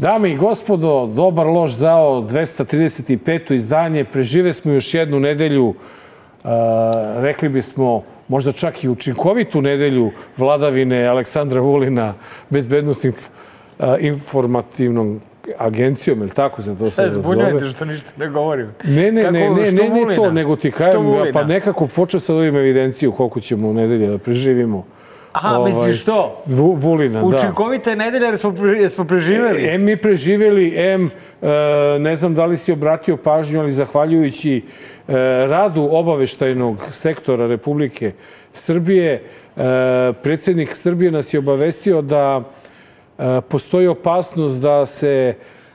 Dame i gospodo, dobar loš zao, 235. izdanje. Prežive smo još jednu nedelju, uh, rekli bismo, možda čak i učinkovitu nedelju vladavine Aleksandra Vulina, bezbednostnim uh, informativnom agencijom, ili tako se to sad zove? Zbunjujete što ništa ne govorim. Ne, ne, Kako, ne, ne, ne, ne to, nego ti kajem, pa nekako počeo sad ovim evidenciju koliko ćemo u nedelje da preživimo. Aha, ovaj, misliš što? Vulina, da. Učinkovite nedelje jer smo, jer smo preživeli. E, M mi preživeli, M, e, ne znam da li si obratio pažnju, ali zahvaljujući e, radu obaveštajnog sektora Republike Srbije, e, predsednik Srbije nas je obavestio da postoji opasnost da se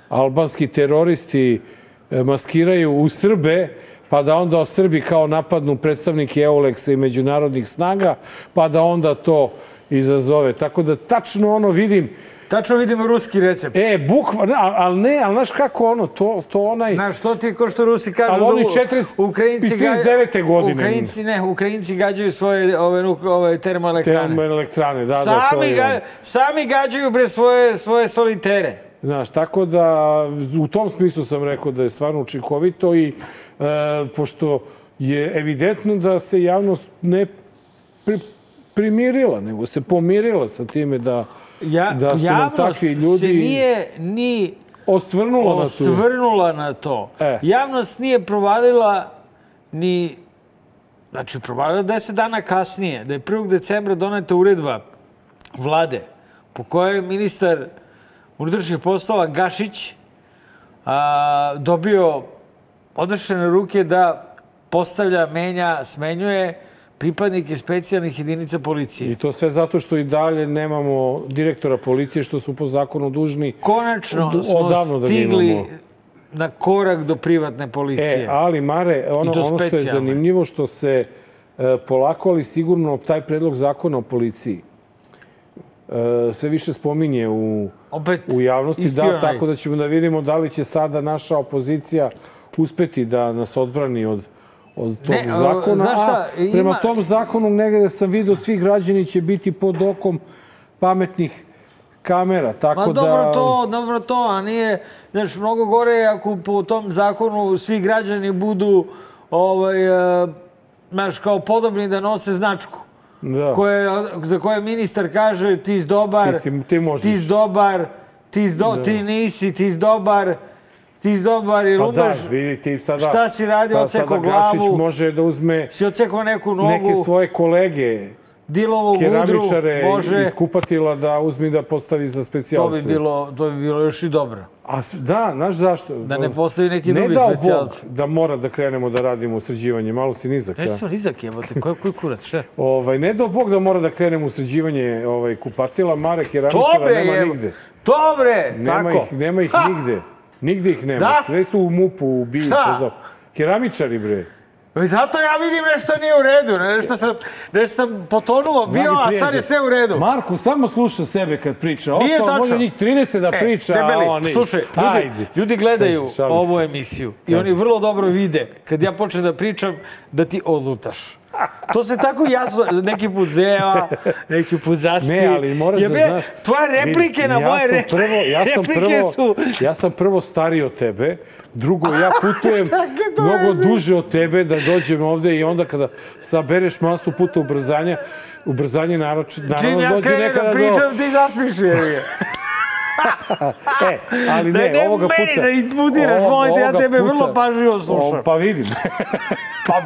albanski teroristi maskiraju u Srbe, pa da onda o Srbi kao napadnu predstavniki Euleksa i međunarodnih snaga, pa da onda to izazove. Tako da tačno ono vidim... Tačno vidim ruski recept. E, bukva, ali ne, ali znaš kako ono, to, to onaj... Znaš, to ti ko što Rusi kažu... Ali oni 40, Ukrajinci 39. godine. Ukrajinci, ne, Ukrajinci gađaju svoje ove, ove termoelektrane. Termoelektrane, da, sami da, to je... Ga, sami gađaju bre svoje, svoje solitere. Znaš, tako da u tom smislu sam rekao da je stvarno učinkovito i pošto je evidentno da se javnost ne pri, primirila, nego se pomirila sa time da, ja, da su nam takvi ljudi... se nije ni osvrnula, osvrnula na to. Na to. E. Javnost nije provalila ni... Znači, provalila deset dana kasnije, da je 1. decembra doneta uredba vlade po kojoj ministar unutrašnjih poslova Gašić a, dobio odrešene ruke da postavlja, menja, smenjuje pripadnike specijalnih jedinica policije. I to sve zato što i dalje nemamo direktora policije, što su po zakonu dužni Konačno od, smo da stigli da na korak do privatne policije. E, ali Mare, ono, ono što je zanimljivo, što se e, polako, ali sigurno taj predlog zakona o policiji e, sve više spominje u, Opet, u javnosti. Da, onaj. tako da ćemo da vidimo da li će sada naša opozicija uspeti da nas odbrani od od tog ne, zakona. Šta, a prema ima... tom zakonu negde sam vidio svi građani će biti pod okom pametnih kamera, tako Ma, da... dobro to, dobro to, a nije, znaš, mnogo gore ako po tom zakonu svi građani budu, ovaj, uh, znaš, kao podobni da nose značku. Da. Koje, za koje ministar kaže ti si dobar, ti, si, ti, možeš. ti si dobar, ti, si do, da. ti nisi, ti si dobar, ti si dobar i lumeš. Pa da, vidi ti sada... Šta si radio, odseko glavu. Sada Gašić može da uzme... Si odseko neku nogu. Neke svoje kolege Dilovog keramičare može... iz kupatila da uzmi da postavi za specijalce. To bi bilo, to bi bilo još i dobro. A da, znaš zašto? Da ne postavi neki ne drugi specijalci. Ne da mora da krenemo da radimo sređivanje. Malo si nizak, ja? sam nizak, jebote. Koji, koji kurac, šta? Ovaj, ne dao Bog da mora da krenemo u sređivanje ovaj, kupatila. Mare keramičara Dobre, nema je... nigde. Dobre, nema tako. Ih, nema ih ha! nigde. Nigde ih nema. Da? Sve su u MUP-u, u BIU. Šta? Keramičari, bre. I zato ja vidim nešto nije u redu, nešto sam, nešto sam potonuo bio, a sad je sve u redu. Marko, samo sluša sebe kad priča. Nije Ostalo može njih 30 da e, priča, debeli, a on Slušaj, ljudi, ljudi gledaju ovu emisiju i oni vrlo dobro vide kad ja počnem da pričam da ti odlutaš. To se tako jasno, neki put zeva, neki put zaspi. Ne, ali moraš ja, da znaš... Tvoje replike vidi, na moje ja sam prvo, ja sam prvo, su... Ja sam prvo stariji od tebe, drugo, ja putujem mnogo duže od tebe da dođem ovde i onda kada sabereš masu puta ubrzanja, ubrzanje naroči, naravno ja dođe nekada da pričam, ti zaspiš, je. e, ali ne, ne ovoga puta... Da ne meni da imputiraš, molim te, ja tebe puta, vrlo pažljivo slušam. O, pa vidim. pa,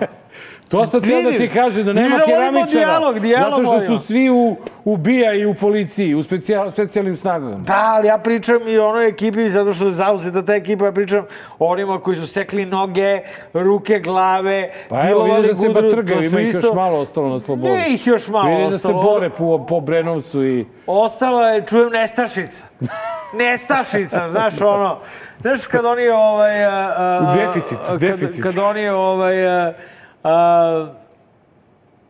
To sam teo da ti kaže da nema keramičara. Dijalog, dijalog zato što su svi u, u BIA i u policiji, u specijal, specijalnim snagama. Da, ali ja pričam i onoj ekipi, zato što je zauzeta ta ekipa, ja pričam onima koji su sekli noge, ruke, glave, pa evo, vidiš da se ba trgaju, ima ih isto... još malo ostalo na slobodi. Ne ih još malo Vidim ostalo. da se bore po, po Brenovcu i... Ostala je, čujem, Nestašica. Nestašica, znaš ono. Znaš kad oni ovaj... A, a, deficit, deficit. Kad, kad oni ovaj... A, a,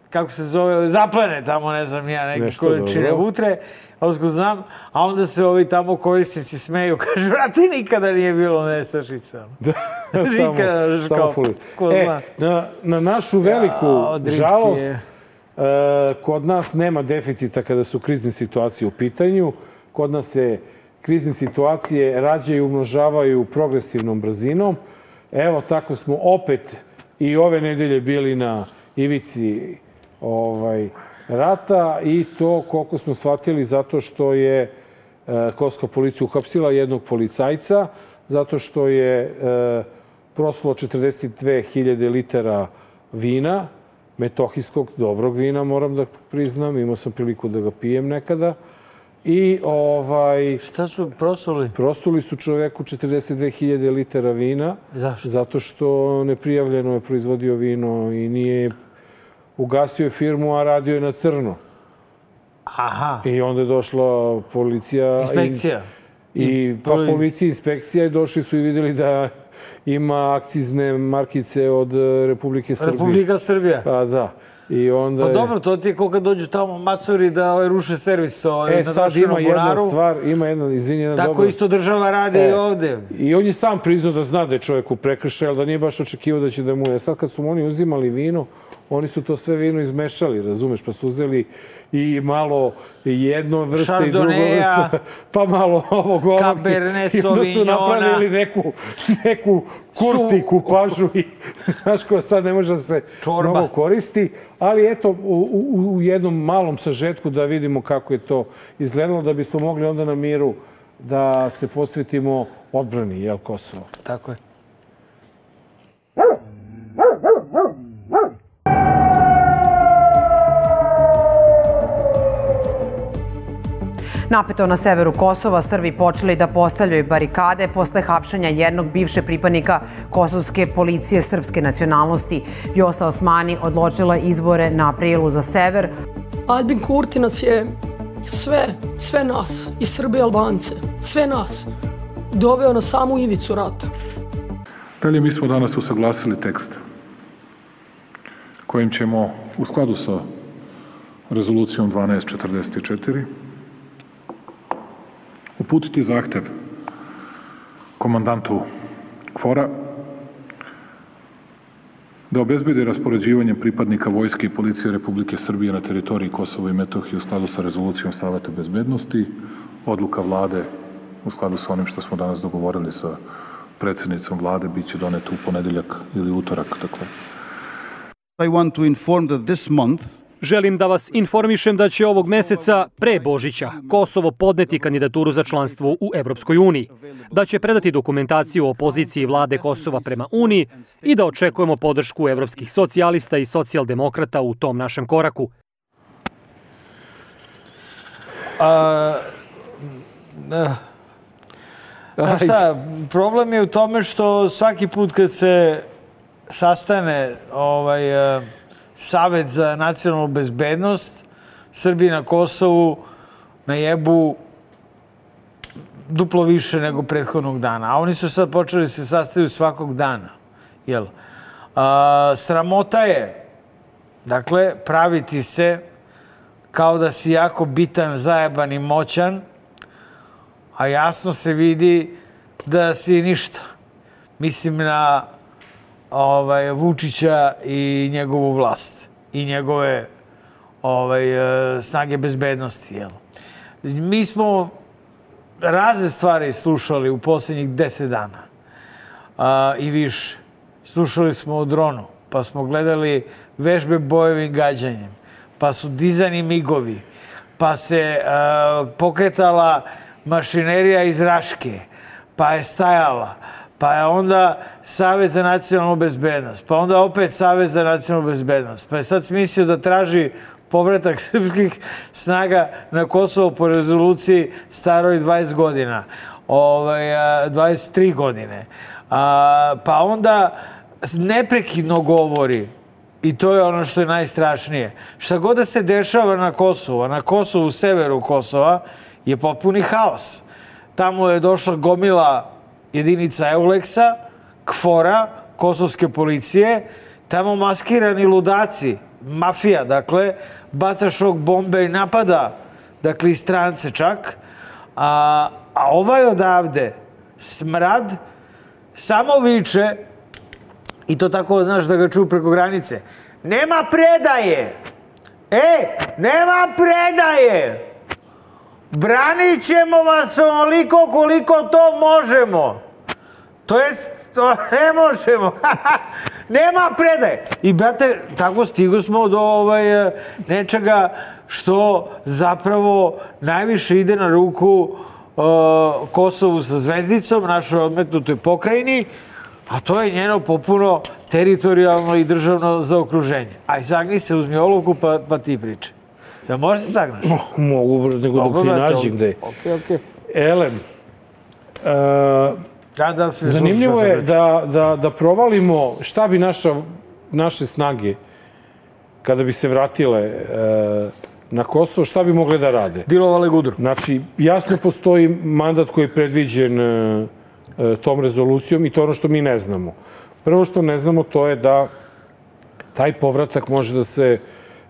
kako se zove, zaplene tamo, ne znam ja, neke Nešto količine dobro. utre, osko znam, a onda se ovi tamo korisnici smeju, kažu, a ti nikada nije bilo nestašica. Da, nikada, samo, kao, samo ko e, zna. Na, na našu veliku ja, žalost, e, kod nas nema deficita kada su krizne situacije u pitanju, kod nas se krizne situacije rađe i umnožavaju progresivnom brzinom. Evo, tako smo opet i ove nedelje bili na ivici ovaj, rata i to koliko smo shvatili zato što je e, Koska policija uhapsila jednog policajca, zato što je e, proslo 42.000 litara vina, metohijskog dobrog vina, moram da priznam, imao sam priliku da ga pijem nekada. I ovaj... Šta su prosuli? Prosuli su čoveku 42.000 litara vina. Zašto? Zato što neprijavljeno je proizvodio vino i nije ugasio je firmu, a radio je na crno. Aha. I onda je došla policija. Inspekcija. I, i pa policija inspekcija i došli su i videli da ima akcizne markice od Republike Srbije. Republika Srbija. Pa da. I onda pa dobro, to ti je kao kad dođu tamo macuri da ovaj, ruše servis ovaj, e, na sad ima jedna stvar, ima jedna, izvini, jedna Tako dobra... isto država radi e, i ovde. I on je sam priznao da zna da je čovjek u prekršaju, ali da nije baš očekivao da će da mu je. Sad kad su mu oni uzimali vino, oni su to sve vino izmešali, razumeš, pa su uzeli i malo jedno vrste i drugo vrste, pa malo ovog ovog. Cabernet I onda su napravili neku, neku kurti, kupažu i znaš koja sad ne može da se Čorba. mnogo koristi, ali eto u, u, u jednom malom sažetku da vidimo kako je to izgledalo, da bismo mogli onda na miru da se posvetimo odbrani, jel, Kosovo. Tako je. Napeto na severu Kosova, Srbi počeli da postavljaju barikade posle hapšanja jednog bivše pripadnika kosovske policije srpske nacionalnosti. Vjosa Osmani odločila izbore na aprilu za sever. Albin Kurti nas je sve, sve nas, i Srbi i Albance, sve nas, doveo na samu ivicu rata. Dalje, mi smo danas usaglasili tekst kojim ćemo u skladu sa rezolucijom 1244 uputiti zahtev komandantu KFOR-a da obezbedi raspoređivanje pripadnika Vojske i Policije Republike Srbije na teritoriji Kosova i Metohije u skladu sa rezolucijom Saveta bezbednosti, odluka vlade u skladu sa onim što smo danas dogovorili sa predsednicom vlade, bit će donet u ponedeljak ili utorak. Dakle. I want to inform that this month Želim da vas informišem da će ovog meseca, pre Božića, Kosovo podneti kandidaturu za članstvo u Evropskoj uniji, da će predati dokumentaciju o poziciji vlade Kosova prema Uniji i da očekujemo podršku evropskih socijalista i socijaldemokrata u tom našem koraku. A, da. A šta, problem je u tome što svaki put kad se sastane ovaj, Savet za nacionalnu bezbednost, Srbi na Kosovu na jebu duplo više nego prethodnog dana. A oni su sad počeli da se sastaju svakog dana. Jel? A, sramota je, dakle, praviti se kao da si jako bitan, zajeban i moćan, a jasno se vidi da si ništa. Mislim na ovaj, Vučića i njegovu vlast i njegove ovaj, snage bezbednosti. Jel? Mi smo razne stvari slušali u poslednjih deset dana a, i više. Slušali smo o dronu, pa smo gledali vežbe bojevim gađanjem, pa su dizani migovi, pa se a, pokretala mašinerija iz Raške, pa je stajala, pa onda Savez za nacionalnu bezbednost, pa onda opet Savez za nacionalnu bezbednost, pa je sad smislio da traži povratak srpskih snaga na Kosovo po rezoluciji staroj 20 godina, ovaj, 23 godine. A, pa onda neprekidno govori I to je ono što je najstrašnije. Šta god da se dešava na Kosovu, na Kosovu, u severu Kosova, je potpuni haos. Tamo je došla gomila jedinica Euleksa, KFOR-a, kosovske policije, tamo maskirani ludaci, mafija, dakle, baca šok bombe i napada, dakle, i strance čak, a, a ovaj odavde, smrad, samo viče, i to tako, znaš, da ga čuju preko granice, nema predaje! E, nema predaje! Branit ćemo vas onoliko koliko to možemo. To jest, to ne možemo. Nema predaje. I, brate, tako stigu smo do ovaj, nečega što zapravo najviše ide na ruku uh, Kosovu sa zvezdicom, našoj odmetnutoj pokrajini, a to je njeno popuno teritorijalno i državno zaokruženje. Aj, sagni se, uzmi olovku pa, pa ti priče. Da možeš se sagnaš? Mogu, nego dok ti nađi gde. Okej, okej. Elem, e, Da, da, sve zanimljivo slušam, je da, da, da provalimo šta bi naša, naše snage, kada bi se vratile e, na Kosovo, šta bi mogle da rade. Dilovale gudru. Znači, jasno postoji mandat koji je predviđen e, e, tom rezolucijom i to ono što mi ne znamo. Prvo što ne znamo to je da taj povratak može da se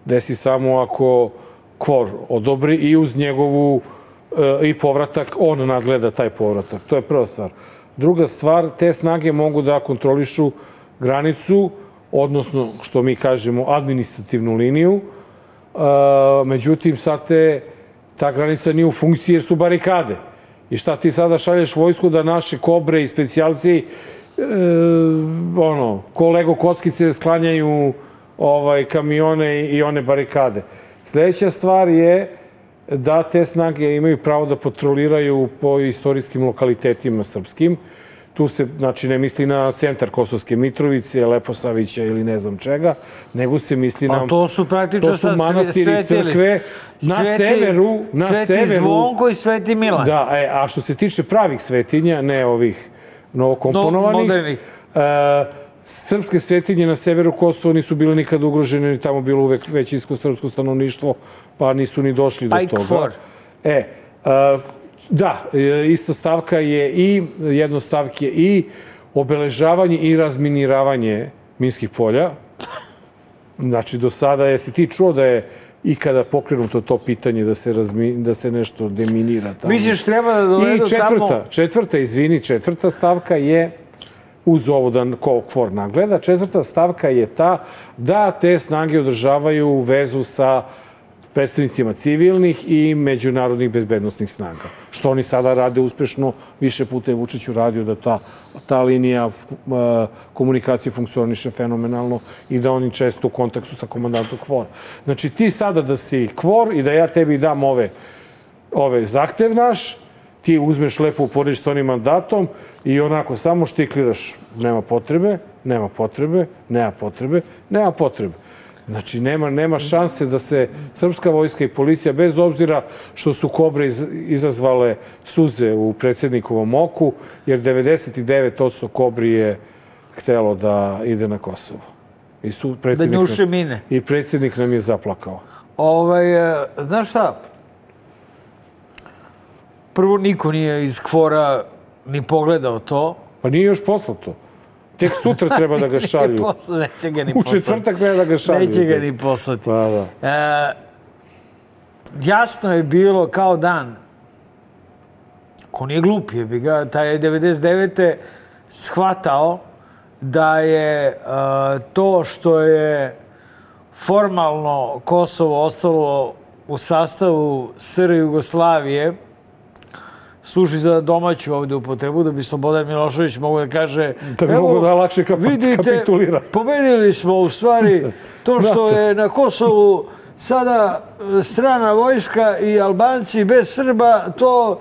desi samo ako kvor odobri i uz njegovu e, i povratak, on nadgleda taj povratak. To je prva stvar. Druga stvar, te snage mogu da kontrolišu granicu, odnosno, što mi kažemo, administrativnu liniju, E, međutim, sad te, ta granica nije u funkciji jer su barikade. I šta ti sada šalješ vojsku da naše kobre i specijalci e, ono, ko Lego kockice sklanjaju ovaj, kamione i one barikade. Sledeća stvar je da te snage imaju pravo da patroliraju po istorijskim lokalitetima srpskim. Tu se, znači, ne misli na centar Kosovske Mitrovice, Leposavića ili ne znam čega, nego se misli na... Pa to su praktično to su manastiri svetili. crkve na Sveti- severu, na Sveti severu. Zvonko i Sveti Milan. Da, e, a što se tiče pravih svetinja, ne ovih novokomponovanih, No, modernih. e, srpske svetinje na severu Kosova nisu bile nikada ugrožene, ni tamo bilo uvek većinsko srpsko stanovništvo, pa nisu ni došli do Pike toga. Four. E, e, da, e, ista stavka je i, jedno stavk je i obeležavanje i razminiravanje minskih polja. Znači, do sada je, si ti čuo da je ikada pokrenuto to pitanje da se, razmi, da se nešto deminira tamo? Misliš, treba da dovedu I četvrta, tamo... četvrta, izvini, četvrta stavka je uz ovo da ko kvor nagleda, četvrta stavka je ta da te snage održavaju vezu sa predstavnicima civilnih i međunarodnih bezbednostnih snaga. Što oni sada rade uspešno, više puta je Vučić uradio da ta, ta linija uh, komunikacije funkcioniše fenomenalno i da oni često u kontaktu sa komandantom kvora. Znači ti sada da si kvor i da ja tebi dam ove ove zahtev naš, ti uzmeš lepo uporiš sa onim mandatom i onako samo štikliraš, nema potrebe, nema potrebe, nema potrebe, nema potrebe. Znači, nema, nema šanse da se srpska vojska i policija, bez obzira što su kobre iz, izazvale suze u predsjednikovom oku, jer 99% kobri je htelo da ide na Kosovo. I su predsjednik, njuše mine. I predsjednik nam je zaplakao. Ovaj, e, znaš šta? Prvo, niko nije iz kvora ni pogledao to. Pa nije još poslato. Tek sutra treba da ga šalju. Posla, neće ga ni U poslati. četvrtak treba da ga šalju. Neće ga ni poslati. Pa da. E, jasno je bilo kao dan. Ko nije glup je bi ga, taj je 99. shvatao da je e, to što je formalno Kosovo ostalo u sastavu SR Jugoslavije služi za domaću ovde upotrebu, da bi Slobodan Milošević mogo da kaže... Da bi "Evo, mogao da lakše kap- vidite, kapitulira." pobedili smo u stvari to što to. je na Kosovu sada e, strana vojska i Albanci bez Srba, to...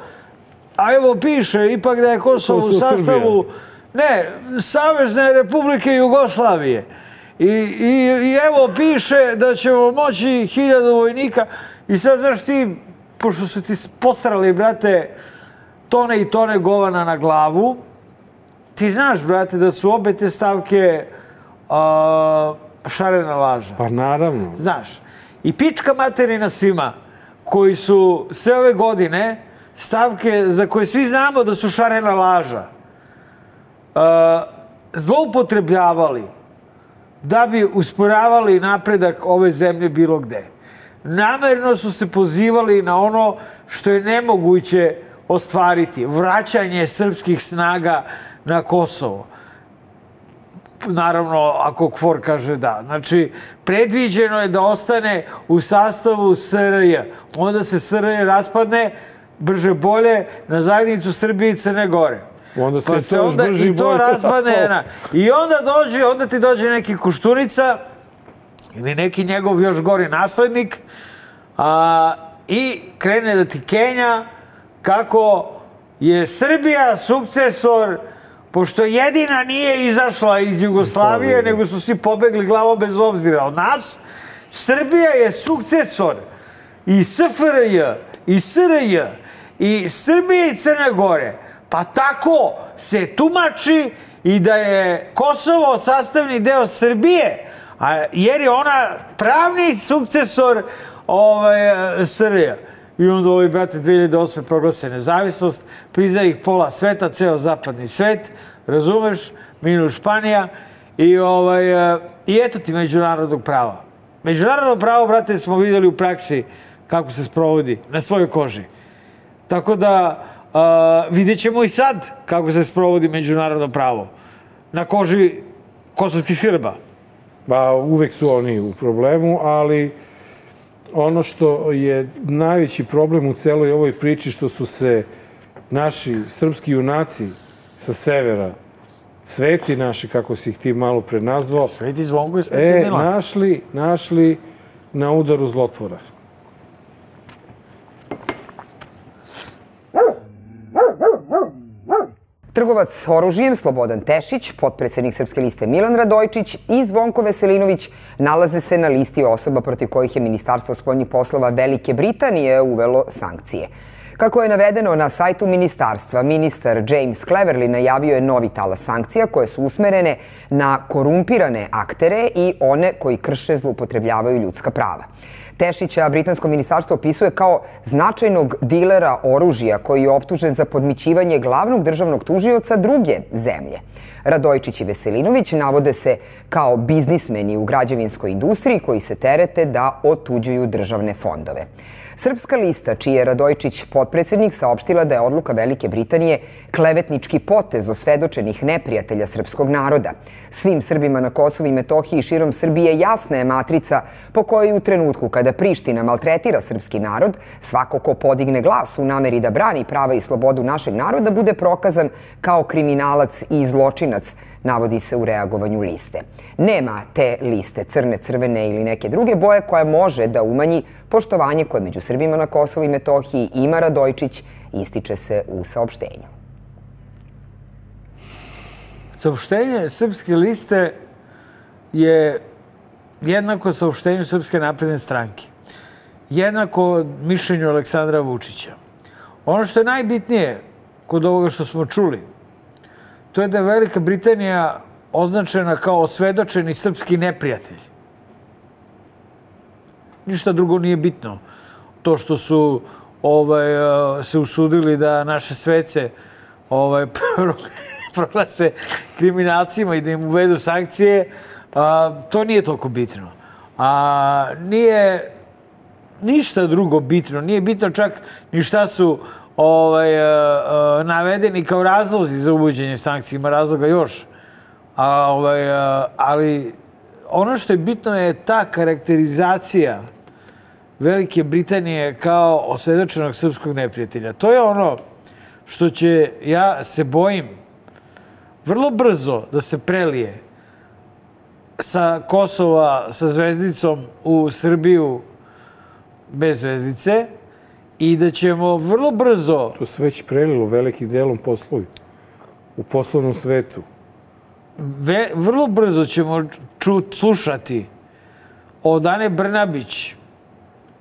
A evo piše ipak da je Kosovo u sastavu... Ne, Savezne Republike Jugoslavije. I, i, I evo piše da ćemo moći hiljadu vojnika. I sad, znaš ti, pošto su ti posrali, brate, tone i tone govana na glavu, ti znaš, brate, da su obe te stavke uh, šarena laža. Pa naravno. Znaš. I pička materina svima koji su sve ove godine stavke za koje svi znamo da su šarena laža uh, zloupotrebljavali da bi usporavali napredak ove zemlje bilo gde. Namerno su se pozivali na ono što je nemoguće ostvariti. Vraćanje srpskih snaga na Kosovo. naravno, ako KFOR kaže da. Znači, predviđeno je da ostane u sastavu SRJ. Onda se SRJ raspadne, brže bolje, na zajednicu Srbije i Crne Gore. Onda se Pa to još onda brže i to bolje raspadne. Na, I onda dođe, onda ti dođe neki Kuštunica ili neki njegov još gori naslednik a, i krene da ti Kenja kako je Srbija sukcesor pošto jedina nije izašla iz Jugoslavije, nego su svi pobegli glavom bez obzira od nas, Srbija je sukcesor i SFRJ, i SRJ, i Srbije i Crne Gore. Pa tako se tumači i da je Kosovo sastavni deo Srbije, a, jer je ona pravni sukcesor ovaj, Srbija. I onda ovi, brate, 2008. proglase nezavisnost, priza ih pola sveta, ceo zapadni svet, razumeš, minus Španija, i, ovaj, e, i eto ti međunarodnog prava. Međunarodno pravo, brate, smo videli u praksi kako se sprovodi na svojoj koži. Tako da a, vidjet ćemo i sad kako se sprovodi međunarodno pravo. Na koži kosovskih Srba. Ba, uvek su oni u problemu, ali ono što je najveći problem u celoj ovoj priči što su se naši srpski junaci sa severa, sveci naši, kako si ih ti malo pre nazvao, Sveti Zvonko i Sveti e, Milan. našli, našli na udaru zlotvora. Trgovac oružjem Slobodan Tešić, potpredsednik Srpske liste Milan Radojčić i Zvonko Veselinović nalaze se na listi osoba protiv kojih je Ministarstvo spoljnih poslova Velike Britanije uvelo sankcije. Kako je navedeno na sajtu ministarstva, ministar James Cleverly najavio je novi talas sankcija koje su usmerene na korumpirane aktere i one koji krše zlupotrebljavaju ljudska prava. Tešića britansko ministarstvo opisuje kao značajnog dilera oružja koji je optužen za podmićivanje glavnog državnog tužioca druge zemlje. Radojčić i Veselinović navode se kao biznismeni u građevinskoj industriji koji se terete da otuđuju državne fondove. Srpska lista, čiji je Radojčić potpredsednik, saopštila da je odluka Velike Britanije klevetnički potez osvedočenih neprijatelja srpskog naroda. Svim Srbima na Kosovu i Metohiji i širom Srbije jasna je matrica po kojoj u trenutku kada Priština maltretira srpski narod, svako ko podigne glas u nameri da brani prava i slobodu našeg naroda bude prokazan kao kriminalac i zločinac, navodi se u reagovanju liste. Nema te liste crne, crvene ili neke druge boje koja može da umanji poštovanje koje među Srbima na Kosovu i Metohiji ima Radojčić, ističe se u saopštenju. Saopštenje Srpske liste je jednako saopštenju Srpske napredne stranke. Jednako mišljenju Aleksandra Vučića. Ono što je najbitnije kod ovoga što smo čuli, to je da je Velika Britanija označena kao osvedočeni srpski neprijatelj. Ništa drugo nije bitno. To što su ovaj, eh, se usudili da naše svece ovaj, proglase kriminalcima i da im uvedu sankcije, a, to nije toliko bitno. A nije ništa drugo bitno. Nije bitno čak ni šta su ovaj, a, a, navedeni kao razlozi za uvođenje sankcija. Ima razloga još. A, ovaj, a, ali ono što je bitno je ta karakterizacija Velike Britanije kao osvedočenog srpskog neprijatelja. To je ono što će, ja se bojim, vrlo brzo da se prelije sa Kosova sa zvezdicom u Srbiju bez zvezdice i da ćemo vrlo brzo To se već prelilo velikim delom poslovi u poslovnom svetu. ve, vrlo brzo ćemo čut, slušati od Ane Brnabić,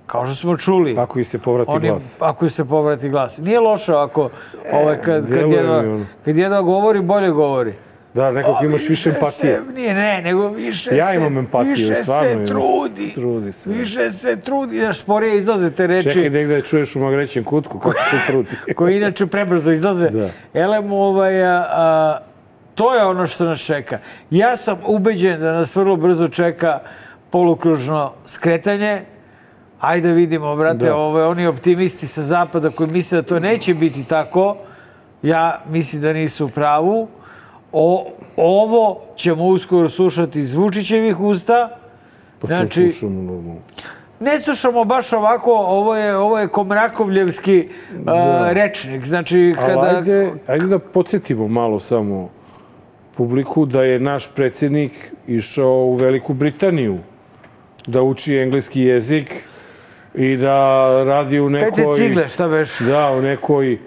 kao što smo čuli. Ako i se povrati Onim- glas. Ako se povrati glas. Nije loše ako ovaj, kad, kad, jedva, kad jedva govori, bolje govori. Da, nekog imaš više empatije. Se, nije, ne, nego više Ja se, imam empatiju, više stvarno se imam. trudi. Trudi se. Više se trudi, znaš, sporije izlaze te reči. Čekaj negde da čuješ u magrećem kutku kako se trudi. koji inače prebrzo izlaze. Da. Elem, ovaj, a, a, to je ono što nas čeka. Ja sam ubeđen da nas vrlo brzo čeka polukružno skretanje. Ajde vidimo, brate, Da. ovaj, oni optimisti sa zapada koji misle da to neće biti tako, ja mislim da nisu u pravu. O, ovo ćemo uskoro slušati iz Vučićevih usta. Pa Znači- to slušamo normalno. Ne slušamo baš ovako, ovo je, ovo je Komrakovljevski a, rečnik. Znači, Ali kada... ajde, ajde da podsjetimo malo samo publiku da je naš predsjednik išao u Veliku Britaniju da uči engleski jezik i da radi u nekoj... Pete cigle, šta veš? Da, u nekoj e,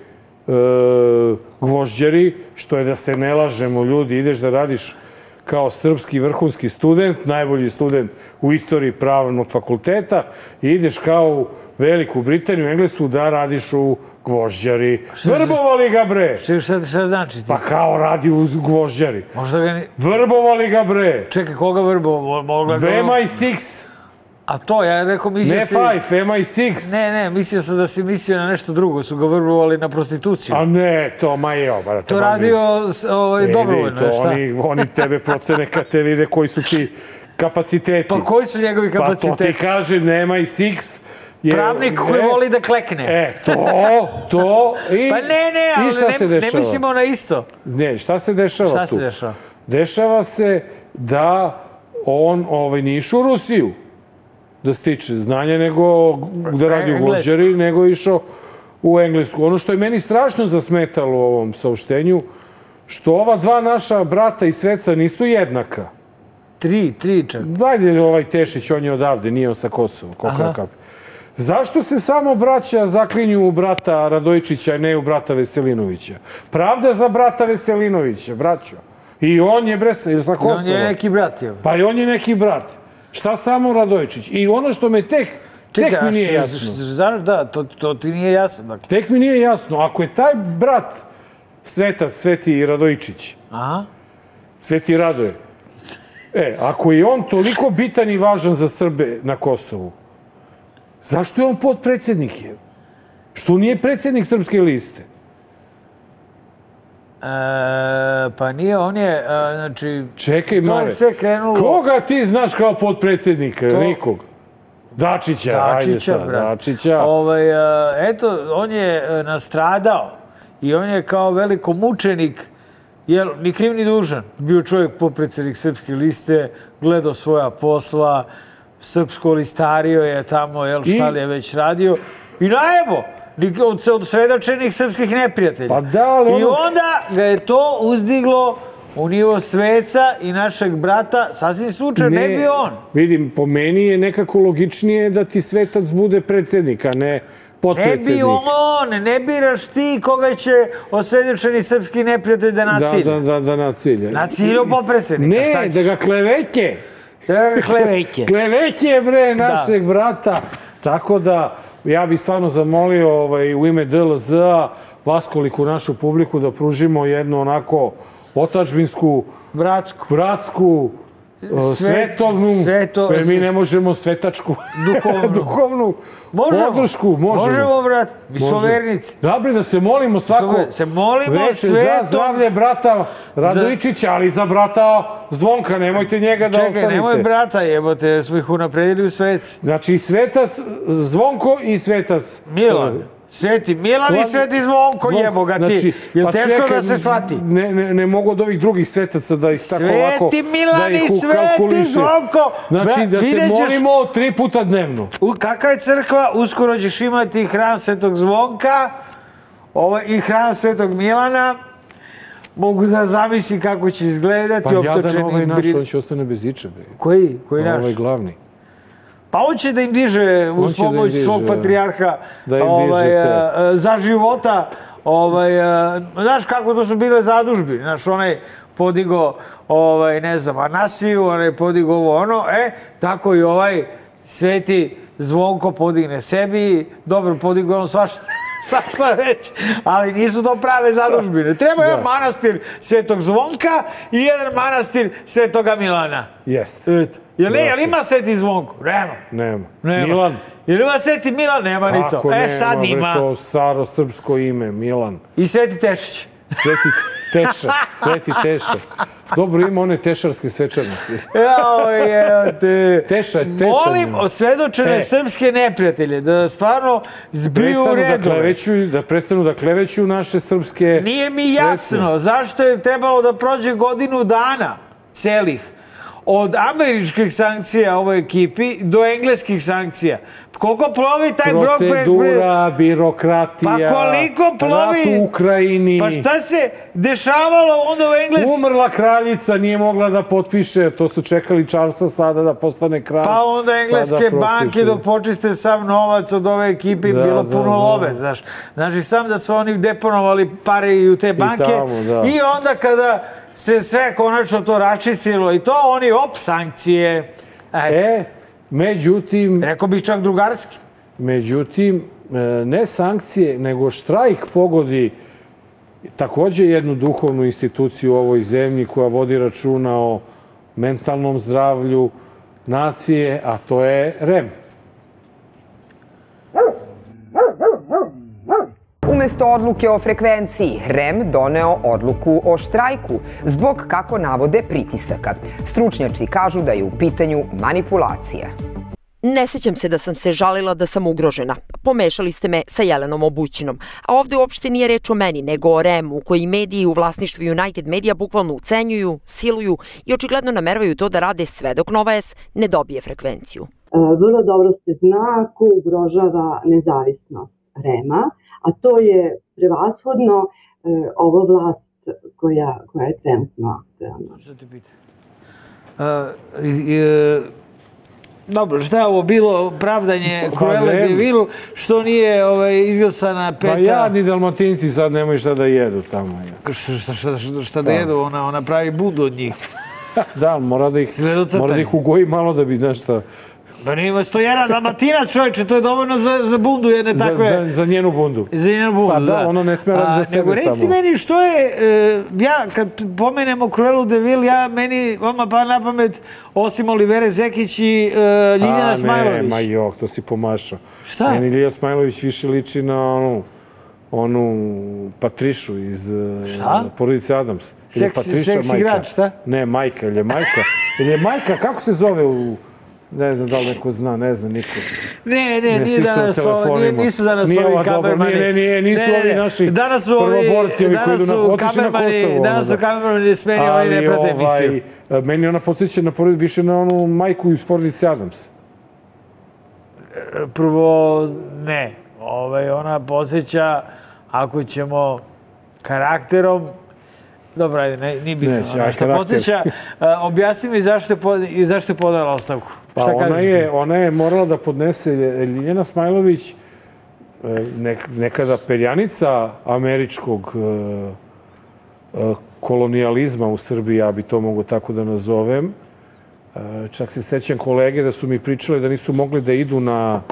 gvožđeri, što je da se ne lažemo ljudi, ideš da radiš kao srpski vrhunski student, najbolji student u istoriji pravnog fakulteta i ideš kao u Veliku Britaniju, Englesku, da radiš u gvožđari. Vrbovali ga bre! Čekaj, šta, šta znači ti? Pa kao radi u gvožđari. Možda ga ni... Vrbovali ga bre! Čekaj, koga vrbo? Mo- Mogla ga... VMI6, A to, ja rekao, mislio ne si... 5, MI6. Ne, ne, mislio sam da si mislio na nešto drugo. Su ga vrbovali na prostituciju. A ne, to ma je, brate. to radio ovaj, Vidi, dobrovoljno, to šta? Oni, oni tebe procene kad te vide koji su ti kapaciteti. Pa koji su njegovi Pa to kapaciteti? ti kaže, nema i Six. Je, Pravnik koji e, voli da klekne. E, to, to i... Pa ne, ne, ali šta ne, se ne dešava? mislimo na isto. Ne, šta se dešava Šta tu? se dešava? Dešava se da on ovaj, nije išao u Rusiju da stiče znanje, nego da radi u. Gvožđeri, nego išao u Englesku. Ono što je meni strašno zasmetalo u ovom saopštenju, što ova dva naša brata i sveca nisu jednaka. Tri, tri čak. Dajde ovaj Tešić, on je odavde, nije on sa Kosova. Koliko Aha. kap. Zašto se samo braća zaklinju u brata Radojičića, a ne u brata Veselinovića? Pravda za brata Veselinovića, braćo. I on je bre, sa I on Kosova. je neki brat, je. Pa i on je neki brat. Šta samo Radojičić? I ono što me tek, tek mi nije jasno. Znaš, da, to, to ti nije jasno. Dakle. Tek mi nije jasno. Ako je taj brat Svetac, Sveti Radojičić, Aha. Sveti Radoje, e, ako je on toliko bitan i važan za Srbe na Kosovu, zašto je on podpredsjednik? Je? Što nije predsjednik Srpske liste? E, pa nije, on je, e, znači... Čekaj, To Mare. sve krenulo... Koga ti znaš kao podpredsjednika? Nikog. Dačića, ajde Dačića, sad, brat. Dačića. Ovaj, a, eto, on je e, nastradao i on je kao veliko mučenik, jel, ni kriv ni dužan. Bio čovjek popredsednik Srpske liste, gledao svoja posla, srpsko listario je tamo, jel, šta li je već radio. I najebo, od, svedočenih srpskih neprijatelja. Pa da, ali I ono- onda ga je to uzdiglo u nivo sveca i našeg brata, sasvim slučajno, ne, bi on. Vidim, po meni je nekako logičnije da ti svetac bude predsjednik, a ne Ne potpredsjednik. bi on, ne biraš ti koga će osvedočeni srpski neprijatelj da Da, nacilja. da, da, da nacilja. Nacilja popredsednika, šta Ne, ćeš? da ga kleveće. Da ga kleveće. Kleveće, bre, Da. našeg brata. Tako da, ja bih stvarno zamolio ovaj, u ime DLZ-a vaskoliku našu publiku da pružimo jednu onako otačbinsku, Bratsku. bratsku, Sve- svetovnu, sveto- jer mi ne možemo svetačku, Duhovnu. duhovnu Možemo. podršku. Možemo. Možemo, brat. Mi smo vernici. Dobre, da se molimo svako se molimo veče svetom- za zdravlje brata Radojičića, ali za brata Zvonka, nemojte njega da Čekaj, ostavite. nemoj brata jebote, smo ih unapredili u sveci. Znači, svetac Zvonko i svetac... Milan. Sveti Milan i Sveti Zvonko, Zvonko. jebo ga ti. Znači, Jel pa teško čekaj, da se shvati? Ne, ne, ne mogu od ovih drugih svetaca da ih tako Sveti ovako... Milan da i Sveti. Zvonko. Znači, da se ćeš- molimo tri puta dnevno. U, kakva je crkva? Uskoro ćeš imati hram Svetog Zvonka ovaj, i hram Svetog Milana. Mogu da zamislim kako će izgledati. Pa jadan ovaj naš, on će ostane bez ičebe. Koji? Koji naš? Ovaj glavni. Pa on će da im diže uz da pomoć diže, svog patrijarha da im ovaj, diže te. a, a, za života. Ovaj, a, znaš kako to su bile zadužbi? Znaš, onaj podigo, ovaj, ne znam, Anasiju, onaj podigo ovo ono, e, tako i ovaj sveti zvonko podigne sebi, dobro podigo on svašta, svašta već, ali nisu to prave zadužbine. Treba jedan manastir svetog zvonka i jedan manastir svetoga Milana. Jeste. Eto. Jel, ne, jel ima sveti zvonko? Nema. Nema. Nema. Milan. Jel ima Sveti Milan? Nema ni to. E, nema, sad bre, ima. to staro srpsko ime, Milan. I Sveti Tešić. Sveti Teša, Sveti Teša. Dobro ima one tešarske svečanosti. Jao, je, te. Teša, teša. Molim osvedočene E. srpske neprijatelje da stvarno zbiju da redove. kleveću, da prestanu da kleveću naše srpske Nije mi jasno zašto je trebalo da prođe godinu dana celih od američkih sankcija ovoj ekipi do engleskih sankcija. Koliko plovi taj brod pre... Procedura, birokratija, Pa koliko plovi... rat u Ukrajini. Pa šta se dešavalo onda u engleskim... Umrla kraljica, nije mogla da potpiše, to su čekali Charlesa sada da postane kralj. Pa onda engleske da potpiše. banke dok počiste sav novac od ove ekipe im Da, bilo da, puno da. love, znaš. Znači, sam da su oni deponovali pare i u te banke. tamo, da. I onda kada se sve konačno to raščistilo i to, oni op, sankcije. Eto. E, međutim, Rekao bih čak drugarski. međutim, e, ne sankcije, nego štrajk pogodi takođe jednu duhovnu instituciju u ovoj zemlji koja vodi računa o mentalnom zdravlju nacije, a to je REM. Umesto odluke o frekvenciji, REM doneo odluku o štrajku zbog, kako navode, pritisaka. Stručnjaci kažu da je u pitanju manipulacija. Ne sećam se da sam se žalila da sam ugrožena. Pomešali ste me sa Jelenom Obućinom. A ovde uopšte nije reč o meni, nego o REM-u, koji mediji u vlasništvu United Media bukvalno ucenjuju, siluju i očigledno nameravaju to da rade sve dok Nova S ne dobije frekvenciju. E, vrlo dobro se zna ko ugrožava nezavisnost REMA, a to je prevashodno e, ova vlast koja, koja je trenutno aktualna. Što te pita? Uh, i, e, dobro, šta je ovo bilo pravdanje Pa Cruella ne. de Vil, što nije ovaj, izglasana peta... Pa jadni dalmatinci sad nemaju šta da jedu tamo. Ja. Šta, šta, šta, šta, šta da jedu, ona, ona pravi budu od njih. Da, mora da ih, mora da ih ugoji malo da bi nešto Pa nema stojera dalmatinac čovječe, to je dovoljno za, za bundu jedne za, takve... za, za njenu bundu. Za njenu bundu, Pa da, ona ne sme radi za sebe Nego recite samo. meni što je, e, ja kad pomenemo Cruelu de Vil, ja meni, vama pa na pamet, osim Olivere Zekić i e, Ljiljana A, Smajlović. ne, ma jok, to si pomašao. Šta? Meni Lilja Smajlović više liči na onu, onu Patrišu iz e, Šta? porodice Adams. Seksi- Patriša seksi majka. igrač, šta? Ne, majka, ili je majka. Ili je majka, kako se zove u... Ne znam da li neko zna, ne zna niko. Ne, ne, Ne, nije danas ovo, nije, nisu danas Nije ovi kamermani. nije, nije, nisu ovi naši danas su ovi, prvoborci, ovi koji idu na- otišli na kamermani- Kosovo, Danas su da. kamermani smeni, oni ne prate emisiju. ovaj, meni ona podsjeća na porod, više na onu majku iz porodice Adams. Prvo, ne. Ovaj, ona posjeća, ako ćemo karakterom, Dobro, ajde, ne, nije bitno. Što karakter. podsjeća, a, objasni mi zašto je, pod, zašto je podala ostavku. Pa Šta ona je, ona je morala da podnese Ljiljana Smajlović, e, nek, nekada perjanica američkog e, e, kolonijalizma u Srbiji, ja bi to mogu tako da nazovem. Čak se sećam kolege da su mi pričali da nisu mogli da idu na,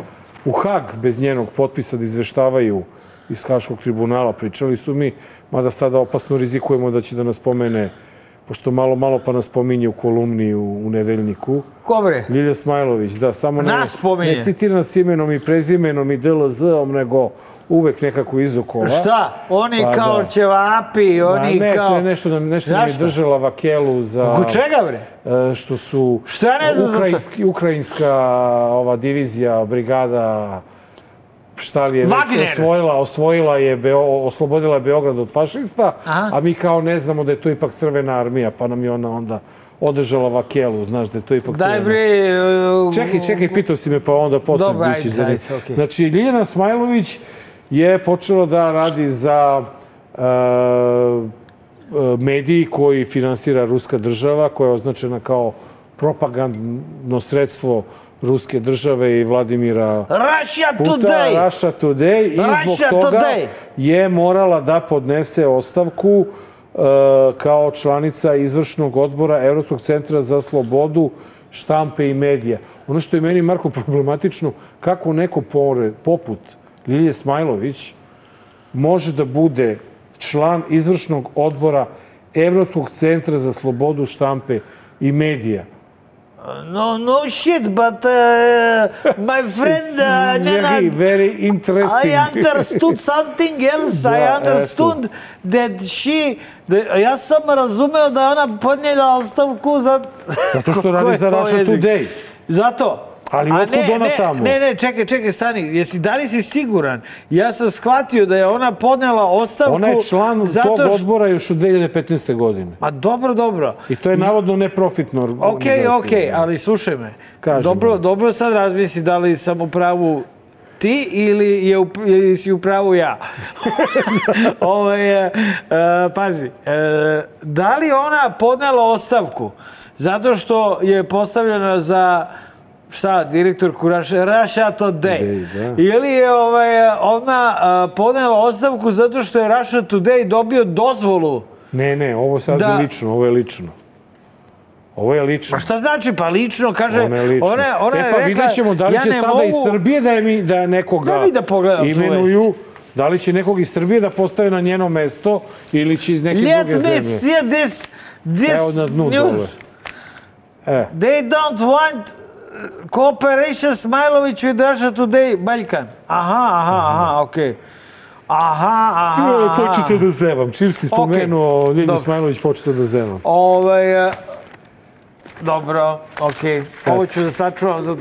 u Hag bez njenog potpisa da izveštavaju iz Haškog tribunala. Pričali su mi, mada sada opasno rizikujemo da će da nas pomene, pošto malo, malo pa nas pominje u kolumni u, u nedeljniku. Ko bre? Ljilja Smajlović, da, samo ne, Nas pominje. ne citira nas imenom i prezimenom i DLZ-om, nego uvek nekako izokola. Šta? Oni Pa kao da. ćevapi, Ma oni ne, kao... je nešto, da, nešto nam je Zašto? držala vakelu za... Oko čega bre? e, što su Šta ne znam za to? ukrajinski, ukrajinska ova divizija, brigada šta li je već Wagner! osvojila, osvojila je, Beo, oslobodila je Beograd od fašista, Aha. a mi kao ne znamo da je to ipak crvena armija, pa nam je ona onda održala vakelu, znaš da je to ipak Daj crvena. bre... uh, Čekaj, čekaj, pitao si me pa onda posle Dobro, ajde, bići za njih. okej. Znači, Ljiljana Smajlović je počela da radi za uh, uh, mediji koji finansira ruska država, koja je označena kao propagandno sredstvo ruske države i Vladimira Russia Puta, Today! Russia Today i zbog Russia toga Today! je morala da podnese ostavku uh, kao članica izvršnog odbora Evropskog centra za slobodu štampe i medija. Ono što je meni, Marko, problematično, kako neko pored, poput Lilje Smajlović može da bude član izvršnog odbora Evropskog centra za slobodu štampe i medija. No, no shit, but uh, my friend uh, very, Nenad, very interesting. I understood something else. Da, I understood that she... Ja sam razumeo da je ona podnijela ostavku za... Zato što radi za Russia? Today. Zato. Ali A otkud ne, ona ne, tamo? Ne, ne, čekaj, čekaj, stani. Jesi, da li si siguran? Ja sam shvatio da je ona podnela ostavku... Ona je član zato tog odbora još od 2015. godine. Ma dobro, dobro. I to je navodno neprofitno Ok, ok, ali slušaj me. Kaži dobro, mi. dobro sad razmisli da li sam u pravu ti ili, je u, ili si u pravu ja. Ovo je, e, pazi, e, da li ona podnela ostavku zato što je postavljena za šta, direktorku Russia, Russia Today. Today, da. Ili je ovaj, ona a, podnela ostavku zato što je Russia Today dobio dozvolu Ne, ne, ovo sad Da. je lično, ovo je lično. Ovo je lično. Pa šta znači? Pa lično, kaže, Ona je lično. ona, ona e pa rekla, vidjet ćemo da li ja će sada mogu... iz Srbije da, je mi, da nekoga mi da pogledam imenuju. Da li će nekog iz Srbije da postave na njeno mesto ili će iz neke Let druge me zemlje? see this, this Evo na dnu news. E, They don't want cooperation Smailović with Russia Today, Baljkan. Aha, aha, aha, okej. Aha, aha, aha. počeo se da zevam. Čim si spomenuo Ljilju dobro. Smajlović, počeo sam da zevam. Ovaj, e, dobro, okej. Ovo ću da sačuvam za e,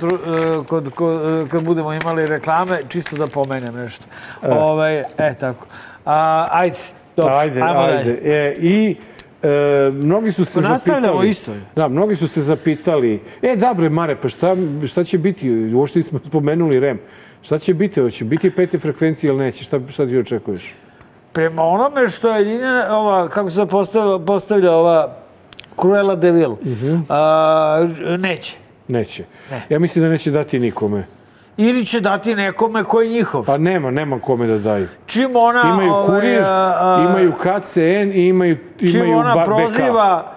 kod, kod, e, kad budemo imali reklame, čisto da pomenem nešto. Ovaj, e, tako. A, ajde, dobro, ajde, ajmo ajde. dalje. E, I e, mnogi su se zapitali... isto. Da, mnogi su se zapitali, e, da bre, Mare, pa šta, šta će biti? Uopšte smo spomenuli REM. Šta će biti? Hoće biti pete frekvencije ili neće? Šta, šta ti očekuješ? Prema onome što je Ljiljana, ova, kako se postavlja, postavlja ova Cruella de Vil, Mhm. a, neće. Neće. Ja mislim da neće dati nikome. Ili će dati nekome koji je njihov. Pa nema, nema kome da daju. Čim ona... Imaju ovaj, kurir, a, a, imaju KCN i imaju, Čim imaju ona ba- proziva...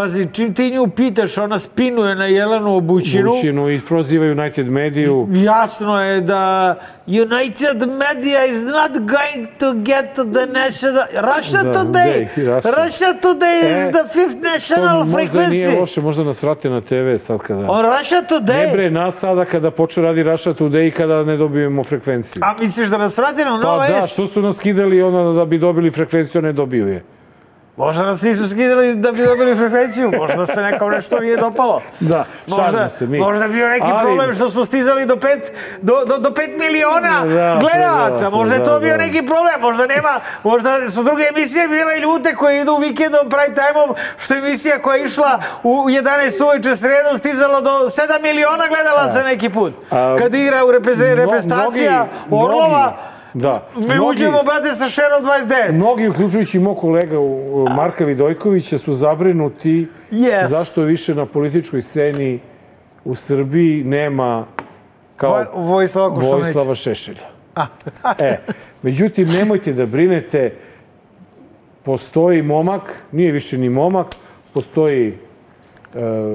Pazi, čim ti nju pitaš, ona spinuje na Jelenu Obućinu. Bućinu i proziva United Mediju. Jasno je da United Media is not going to get the national... Russia Da, Today! Day, Russia. Today is E, the fifth To national možda frequency. nije loše, možda nas vrate na TV sad kada... On Russia Today? Ne bre, nas sada kada počne radi Russia Today i kada ne dobijemo frekvenciju. A misliš da nas vrati na Pa Nova da, S? što su nas skidali onda da bi dobili frekvenciju, ne dobiju je. Možda nas nisu skidali da bi dobili frekvenciju, možda se nekom nešto nije dopalo. Da, Možda, se mi. možda bio neki Ali- problem što smo stizali do pet, do, do, do pet miliona Da, gledalaca. Možda je to da, bio da. neki problem, možda nema, možda su druge emisije bile ljute koje idu vikendom, prime time-om, što je emisija koja je išla u 11 uveče sredom stizala do 7 miliona gledalaca neki put. Kad igra u reprezentacija Orlova, da, mi mnogi- uđemo, brate, sa šerom 29. Mnogi, uključujući i mog kolega Marka Vidojkovića, su zabrinuti Yes. zašto više na političkoj sceni u Srbiji nema kao Voj- Vojislava. Vojislava Šešelja. e, međutim, nemojte da brinete, postoji momak, nije više ni momak, postoji e,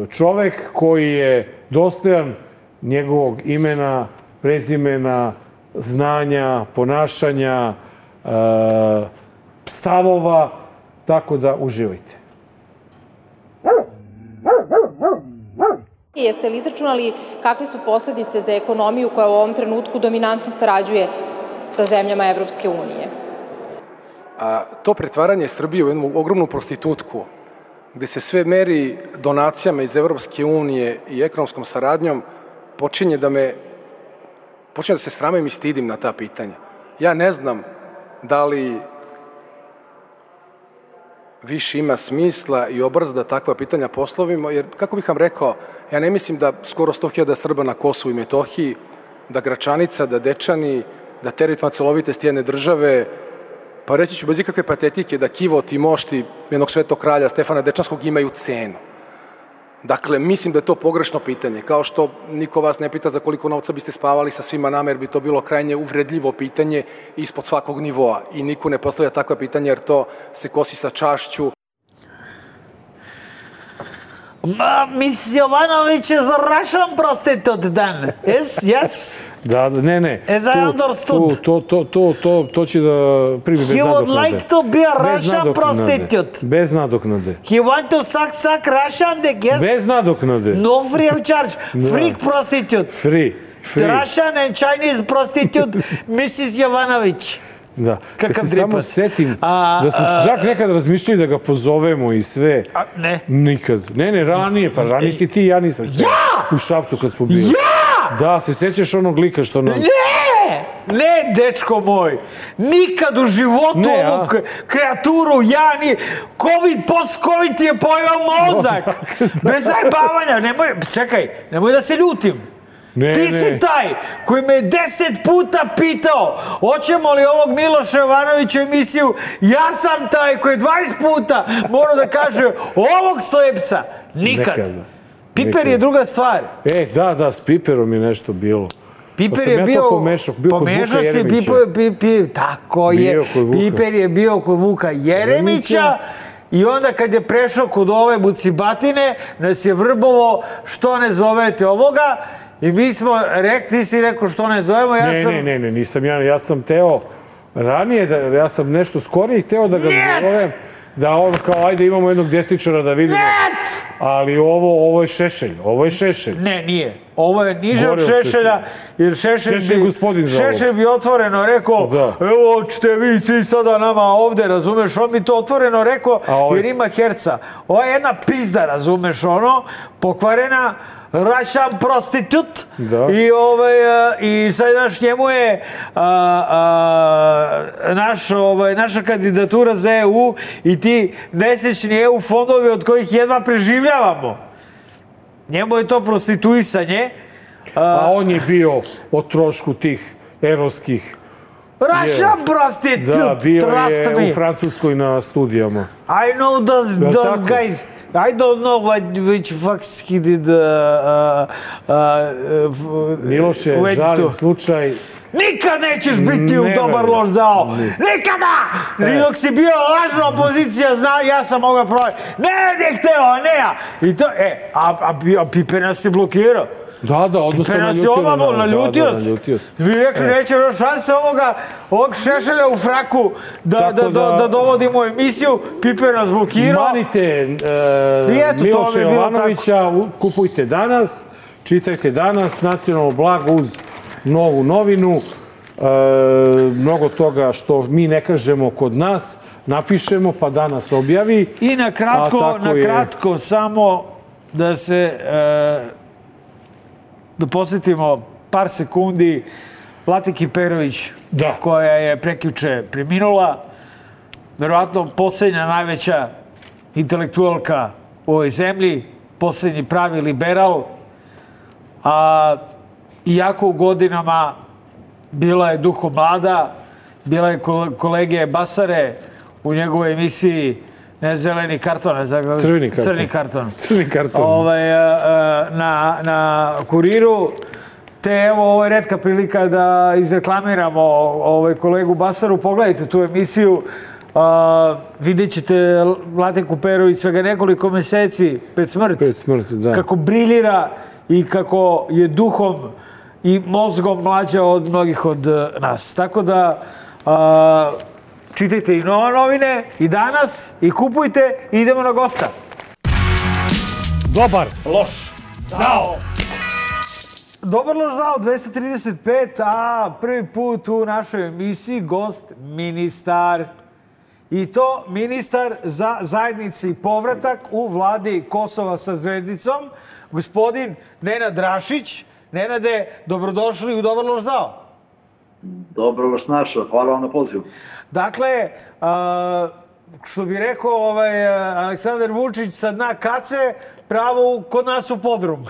čovek koji je dostojan njegovog imena, prezimena, znanja, ponašanja, e, stavova, tako da uživajte. Jeste li izračunali kakve su posledice za ekonomiju koja u ovom trenutku dominantno sarađuje sa zemljama Evropske unije? A, to pretvaranje Srbije u jednu ogromnu prostitutku, gde se sve meri donacijama iz Evropske unije i ekonomskom saradnjom, počinje da me počinje da se sramim i stidim na ta pitanja. Ja ne znam da li više ima smisla i obrz da takva pitanja poslovimo, jer, kako bih vam rekao, ja ne mislim da skoro 100.000 Srba na Kosovu i Metohiji, da Gračanica, da Dečani, da teritorijalna celovitost jedne države, pa reći ću bez ikakve patetike da Kivot i mošti jednog svetog kralja Stefana Dečanskog imaju cenu. Dakle, mislim da je to pogrešno pitanje. Kao što niko vas ne pita za koliko novca biste spavali sa svima nama, jer bi to bilo krajnje uvredljivo pitanje ispod svakog nivoa. I niko ne postavlja takva pitanja, jer to se kosi sa čašću. Мис Јовановиќ е зарашан простите од ден. Ес, јас? Да, да не, не. Е за understood. То, то, то, то, то, то ќе да приби без надокнаде. He would like to be a Russian prostitute. Без надокнаде. He want to suck, suck Russian, the guess. Без надокнаде. No free of charge. Да. Freak prostitute. Free. Free. Russian and Chinese prostitute, Mrs. Jovanović. Da. Kad Kakav se samo dripac. setim A, da smo a- čak nekad razmišljali da ga pozovemo i sve. A, ne. Nikad. Ne, ne, ranije, pa ranije si ti, ja nisam. Ja! U Šapcu kad smo bili. Ja! Da, se sećaš onog lika što nam... Ne! Ne, dečko moj. Nikad u životu Ne, a? ovu kreaturu ja ni... Covid, post-Covid ti je pojao mozak. Bez zajebavanja. Nemoj, čekaj, nemoj da se ljutim. Ne, Ti ne. si taj koji me je deset puta pitao hoćemo li ovog Miloša Jovanovića emisiju. Ja sam taj koji je 20 puta morao da kaže ovog slepca. Nikad. Nekada. Piper Nikada. je druga stvar. E, da, da, s Piperom je nešto bilo. Pa Piper sam je ja bio... pomešao, bio kod pomešao Vuka si, Jeremića. Pipo, pi, pi, tako je. Bio kod Vuka. Piper je bio kod Vuka Jeremića. Jeremića. I onda kad je prešao kod ove bucibatine, nas je vrbovo što ne zovete ovoga. I mi smo rekli, ti si rekao što ne zovemo, ja ne, sam... ne, ne, ne, nisam ja, ja sam teo ranije, da, ja sam nešto skorije hteo da ga Njet! zovem, da on kao, ajde imamo jednog desničara da vidimo. Net! Ali ovo, ovo je šešelj, ovo je šešelj. Ne, nije. Ovo je niže od Šešelja, jer Šešelj, Šešelj bi, gospodin za. Šešelj bi otvoreno rekao, Da. evo ćete vi svi sada nama ovde, razumeš, on bi to otvoreno rekao, ovaj- jer ima herca. Ova je jedna pizda, razumeš, ono, pokvarena, Russian prostitute Da. i ovaj a, i sad znaš njemu je a, a, naš ovaj naša kandidatura za EU i ti nesrećni EU fondovi od kojih jedva preživljavamo. Njemu je to prostituisanje. A on je bio o trošku tih evropskih. Russian prostitute, Da, bio trust je me. u Francuskoj na studijama. I know those, those guys. I don't know what, which fucks he did. Uh, uh, uh, Miloše, žalim to. slučaj. Nikad nećeš biti u dobar loš zao. Nikada! E. Dok si bio lažna opozicija, zna, ja sam mogao provati. Ne, ne hteo, ne ja. I to, e, a, a, a Pipe nas je blokirao. Da, da, odmah je naljutio na nas. naljutio da, da, se. naljutio. Mi rekli, E. neće još šanse ovoga, ovog šešelja u fraku da, Tako da, da, da- da dovodimo emisiju. Pipe nas blokirao. Manite e, Miloša je Jovanovića, kupujte danas, čitajte danas, nacionalno blago uz novu novinu. E, mnogo toga što mi ne kažemo kod nas, napišemo pa danas objavi. I na kratko, na je. kratko samo da se e, da posjetimo par sekundi Latiki Perović Da. koja je prekjuče preminula verovatno posljednja najveća intelektualka u ovoj zemlji posljednji pravi liberal a iako u godinama bila je duho mlada bila je kole- kolege Basare u njegovoj emisiji ne zeleni karton, ne znam, Crveni karton. crni karton. Crni karton. Ovaj, e, e, na, na kuriru, te evo, ovo je redka prilika da izreklamiramo ovaj, kolegu Basaru. Pogledajte tu emisiju, a, vidjet ćete Lateku Perović svega nekoliko meseci pred smrt. Pred smrt, da. Kako briljira i kako je duhom i mozgom mlađa od mnogih od nas. Tako da a, čitajte i nova novine i danas i kupujte i idemo na gosta. Dobar. Loš. Zao. Dobar loš zao, 235, a prvi put u našoj emisiji gost ministar. I to ministar za zajednici povratak u vladi Kosova sa zvezdicom, gospodin Nenad Drašić. Nenade, dobrodošli u Dobar loš zao. Dobro vas našao, hvala vam na pozivu. Dakle, a, što bi rekao ovaj, Aleksandar Vučić sa dna kace, pravo kod nas u podrum.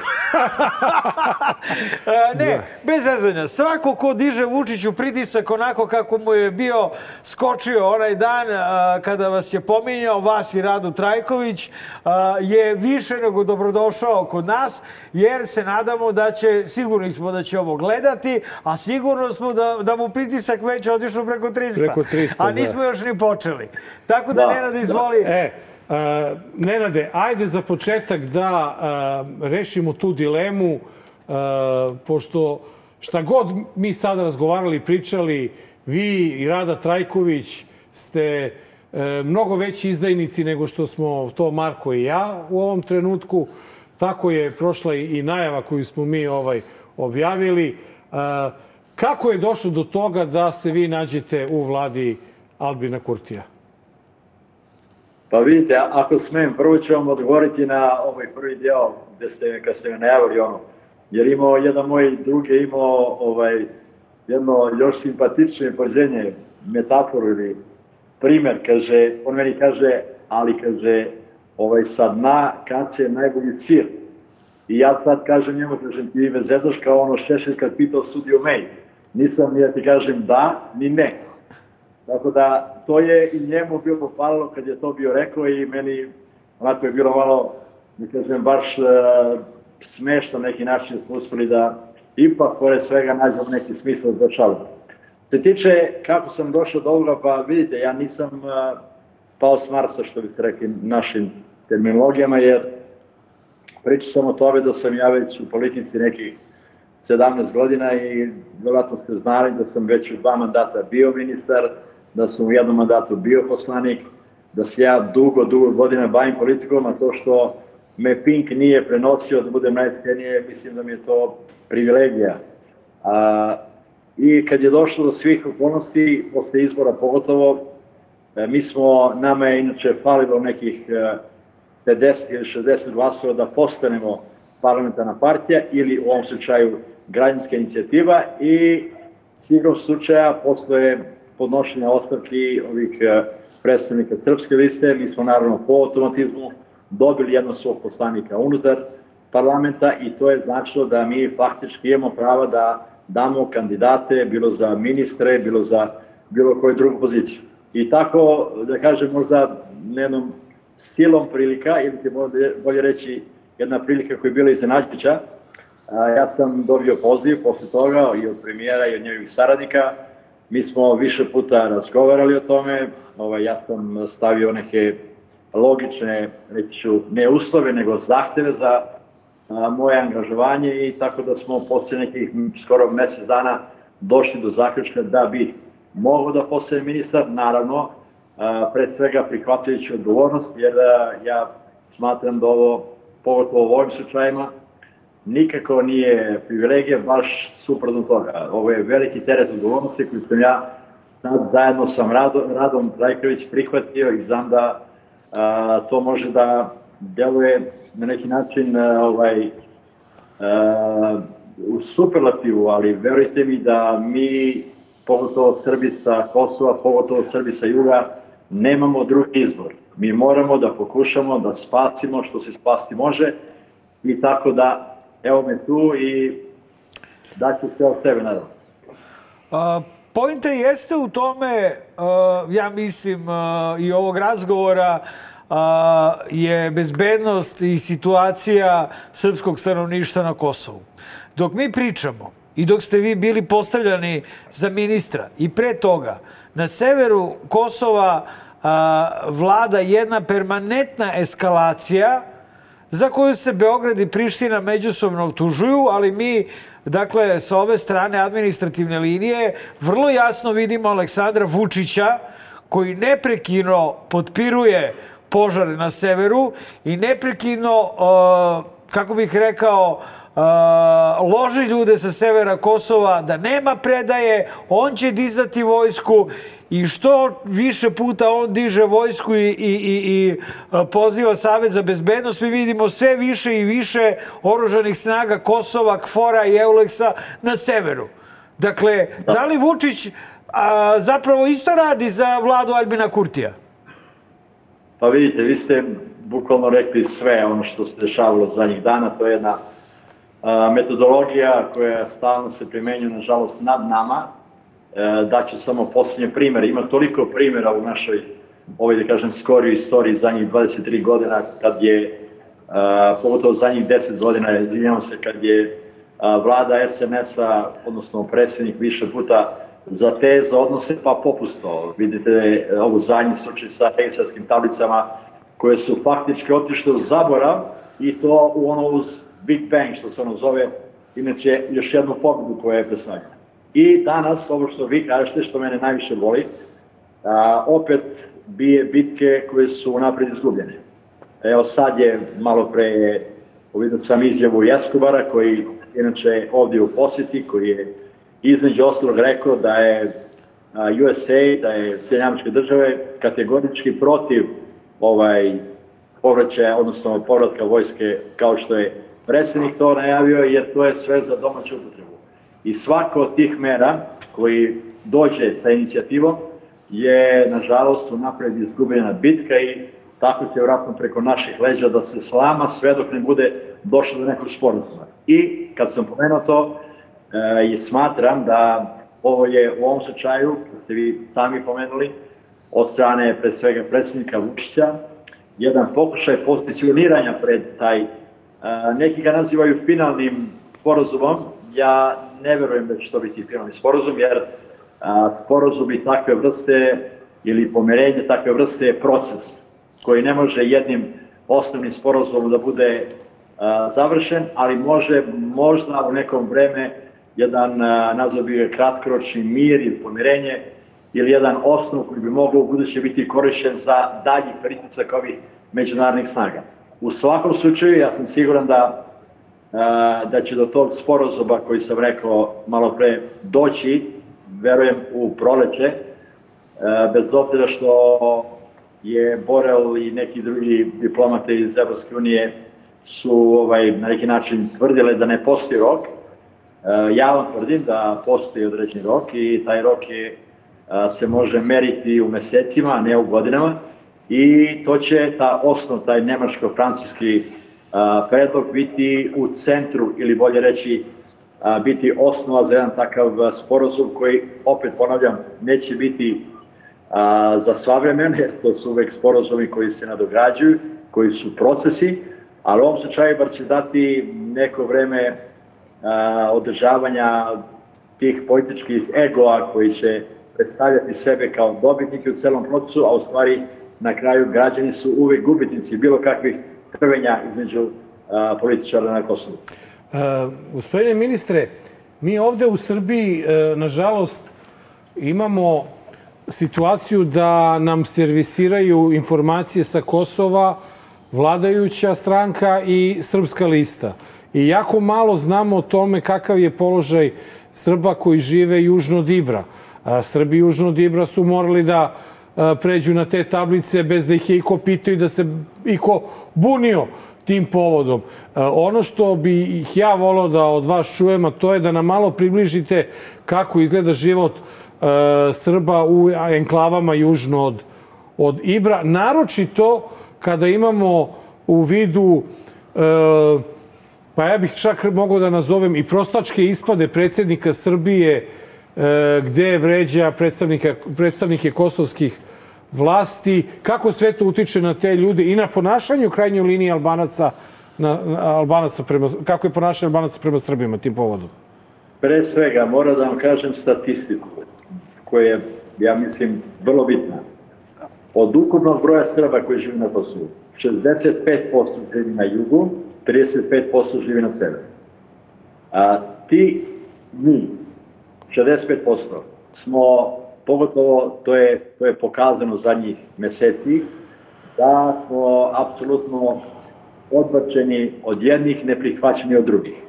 A, ne, bez zezanja. Svako ko diže Vučiću pritisak onako kako mu je bio skočio onaj dan a, kada vas je pominjao, vas i Radu Trajković, a, je više nego dobrodošao kod nas, jer se nadamo da će, sigurni smo da će ovo gledati, a sigurno smo da, da mu pritisak već otišao preko 300. Preko 300, A da. nismo još ni počeli. Tako da, Da, Nenad, izvoli. E, Nenade, ajde za početak da rešimo tu dilemu, pošto šta god mi sada razgovarali, pričali, vi i Rada Trajković ste mnogo veći izdajnici nego što smo to Marko i ja u ovom trenutku. Tako je prošla i najava koju smo mi ovaj objavili. Kako je došlo do toga da se vi nađete u vladi Albina Kurtija? Pa vidite, ako smem, prvo ću vam odgovoriti na ovaj prvi deo gde ste, kad ste me najavili ono, jer imao jedan moj drug je imao ovaj, jedno još simpatičnije pođenje, metaforu ili primer, kaže, on meni kaže, ali kaže, ovaj sad na kad se najbolji sir. I ja sad kažem njemu, kažem, ti me zezaš kao ono Šešelj kad pitao sudio May. Nisam ni da ti kažem da, ni ne. Tako da, to je i njemu bilo falilo kad je to bio rekao i meni onako je bilo malo, da kažem, baš uh, smešno neki način smo uspeli da ipak, pored svega, nađemo neki smisla za šalu. Se tiče kako sam došao do ovoga, pa vidite, ja nisam uh, pao s Marsa, što bi se rekli našim terminologijama, jer pričao sam o tome da sam ja već u politici nekih 17 godina i vjerojatno ste znali da sam već u dva mandata bio ministar, da sam u jednom mandatu bio poslanik, da se ja dugo, dugo godina bavim politikom, a to što me Pink nije prenosio, da budem najiskrenije, mislim da mi je to privilegija. A, I kad je došlo do svih okolnosti, posle izbora pogotovo, e, mi smo, nama je inače falilo nekih 50 ili 60 glasova da postanemo parlamentarna partija ili u ovom slučaju građanska inicijativa i sigurno slučaja posle podnošenja ostavki ovih e, predstavnika Srpske liste, mi smo naravno po automatizmu dobili jedno svog poslanika unutar parlamenta i to je značilo da mi faktički imamo prava da damo kandidate bilo za ministre, bilo za bilo koju drugu poziciju. I tako, da kažem, možda jednom silom prilika, ili ti bolje reći jedna prilika koja je bila iznenađujuća, ja sam dobio poziv posle toga i od premijera i od njegovih saradnika. Mi smo više puta razgovarali o tome, ovaj, ja sam stavio neke logične, reći ću, ne uslove, nego zahteve za a, moje angažovanje i tako da smo posle nekih skoro mesec dana došli do zaključka da bi mogo da postane ministar, naravno, a, pred svega prihvatajući odgovornost, jer a, ja smatram da ovo, pogotovo u ovim slučajima, nikako nije privilegija, baš suprotno toga. Ovo je veliki teret odgovornosti koji sam ja sad zajedno sam Radom, Radom Trajković prihvatio i znam da a, to može da deluje na neki način a, ovaj, a, u superlativu, ali verujte mi da mi, pogotovo Srbi sa Kosova, pogotovo Srbi sa Juga, nemamo drugi izbor. Mi moramo da pokušamo da spasimo što se spasti može i tako da evo me tu i daću sve od sebe naravno. A, Pojnta jeste u tome, uh, ja mislim, uh, i ovog razgovora, uh, je bezbednost i situacija srpskog stanovništva na Kosovu. Dok mi pričamo i dok ste vi bili postavljani za ministra i pre toga, na severu Kosova vlada jedna permanentna eskalacija za koju se Beograd i Priština međusobno obtužuju, ali mi Dakle, sa ove strane administrativne linije vrlo jasno vidimo Aleksandra Vučića koji neprekino potpiruje požare na severu i neprekino, kako bih rekao, loži ljude sa severa Kosova da nema predaje, on će dizati vojsku i što više puta on diže vojsku i, i, i, i poziva Savet za bezbednost, mi vidimo sve više i više oružanih snaga Kosova, Kfora i Euleksa na severu. Dakle, da li Vučić a, zapravo isto radi za vladu Albina Kurtija? Pa vidite, vi ste bukvalno rekli sve ono što se dešavalo zadnjih dana, to je jedna metodologija koja stalno se primenjuje, nažalost, nad nama, E, daću samo posljednje primere. Ima toliko primjera u našoj, ovoj da kažem, skoriju istoriji zadnjih 23 godina, kad je, a, pogotovo zadnjih 10 godina, izvinjavam se, kad je a, vlada SNS-a, odnosno predsjednik više puta za te za odnose pa popusto. Vidite ovu zadnji slučaj sa egzarskim tablicama koje su faktički otišle u zaborav i to u ono uz Big Bang, što se ono zove, inače još jednu pobedu koja je predstavljena. I danas, ovo što vi kažete, što mene najviše boli, a, opet bije bitke koje su napred izgubljene. Evo sad je malo pre uvidio sam izjavu Jeskobara koji inače ovdje u posjeti, koji je između ostalog rekao da je USA, da je Sjedinjamečke države kategorički protiv ovaj povraćaja, odnosno povratka vojske kao što je predsjednik to najavio, jer to je sve za domaću upotrebu. I svako od tih mera koji dođe sa inicijativom je, nažalost, unapred izgubljena bitka i tako će vratno preko naših leđa da se slama sve dok ne bude došlo do nekog sporazuma. I kad sam pomenuo to, e, i smatram da ovo je u ovom slučaju, kad ste vi sami pomenuli, od strane pre svega predsjednika Vučića, jedan pokušaj pozicioniranja pred taj, neki ga nazivaju finalnim sporazumom, ja ne verujem da će to biti finalni sporazum, jer sporazumi takve vrste ili pomerenje takve vrste je proces koji ne može jednim osnovnim sporazumom da bude završen, ali može možda u nekom vreme jedan, nazva bi ga kratkoročni mir ili pomirenje ili jedan osnov koji bi mogao u buduće biti korišćen za dalji pritisak ovih međunarodnih snaga. U svakom slučaju ja sam siguran da da će do tog sporozuma koji sam rekao malo pre doći, verujem u proleće, bez obzira što je Borel i neki drugi diplomate iz Evropske unije su ovaj, na neki način tvrdile da ne postoji rok. Ja vam tvrdim da postoji određeni rok i taj rok je, se može meriti u mesecima, a ne u godinama. I to će ta osnov, taj nemačko-francuski predlog biti u centru ili bolje reći biti osnova za jedan takav sporozum koji, opet ponavljam, neće biti za sva vremena, jer to su uvek sporozumi koji se nadograđuju, koji su procesi, ali u ovom slučaju bar će dati neko vreme održavanja tih političkih egoa koji će predstavljati sebe kao dobitniki u celom procesu, a u stvari na kraju građani su uvek gubitnici bilo kakvih trvenja između političara na Kosovu. Gospodine ministre, mi ovde u Srbiji, uh, nažalost, imamo situaciju da nam servisiraju informacije sa Kosova vladajuća stranka i srpska lista. I jako malo znamo o tome kakav je položaj Srba koji žive južno od Ibra. Srbi južno od Ibra su morali da pređu na te tablice bez da ih je iko pitao i da se iko bunio tim povodom. Ono što bi ih ja volao da od vas čujem, a to je da nam malo približite kako izgleda život Srba u enklavama južno od, od Ibra, naročito kada imamo u vidu pa ja bih čak mogao da nazovem i prostačke ispade predsjednika Srbije gde vređa predstavnike, kosovskih vlasti, kako sve to utiče na te ljude i na ponašanje u krajnjoj liniji Albanaca, na, Albanaca prema, kako je ponašanje Albanaca prema Srbima tim povodom? Pre svega, mora da vam kažem statistiku, koja je, ja mislim, vrlo bitna. Od ukupnog broja Srba koji živi na Kosovu, 65% živi na jugu, 35% živi na severu. A ti, mi, 65% smo, pogotovo to je, to je pokazano zadnjih meseci, da smo apsolutno odbačeni od jednih, neprihvaćeni od drugih.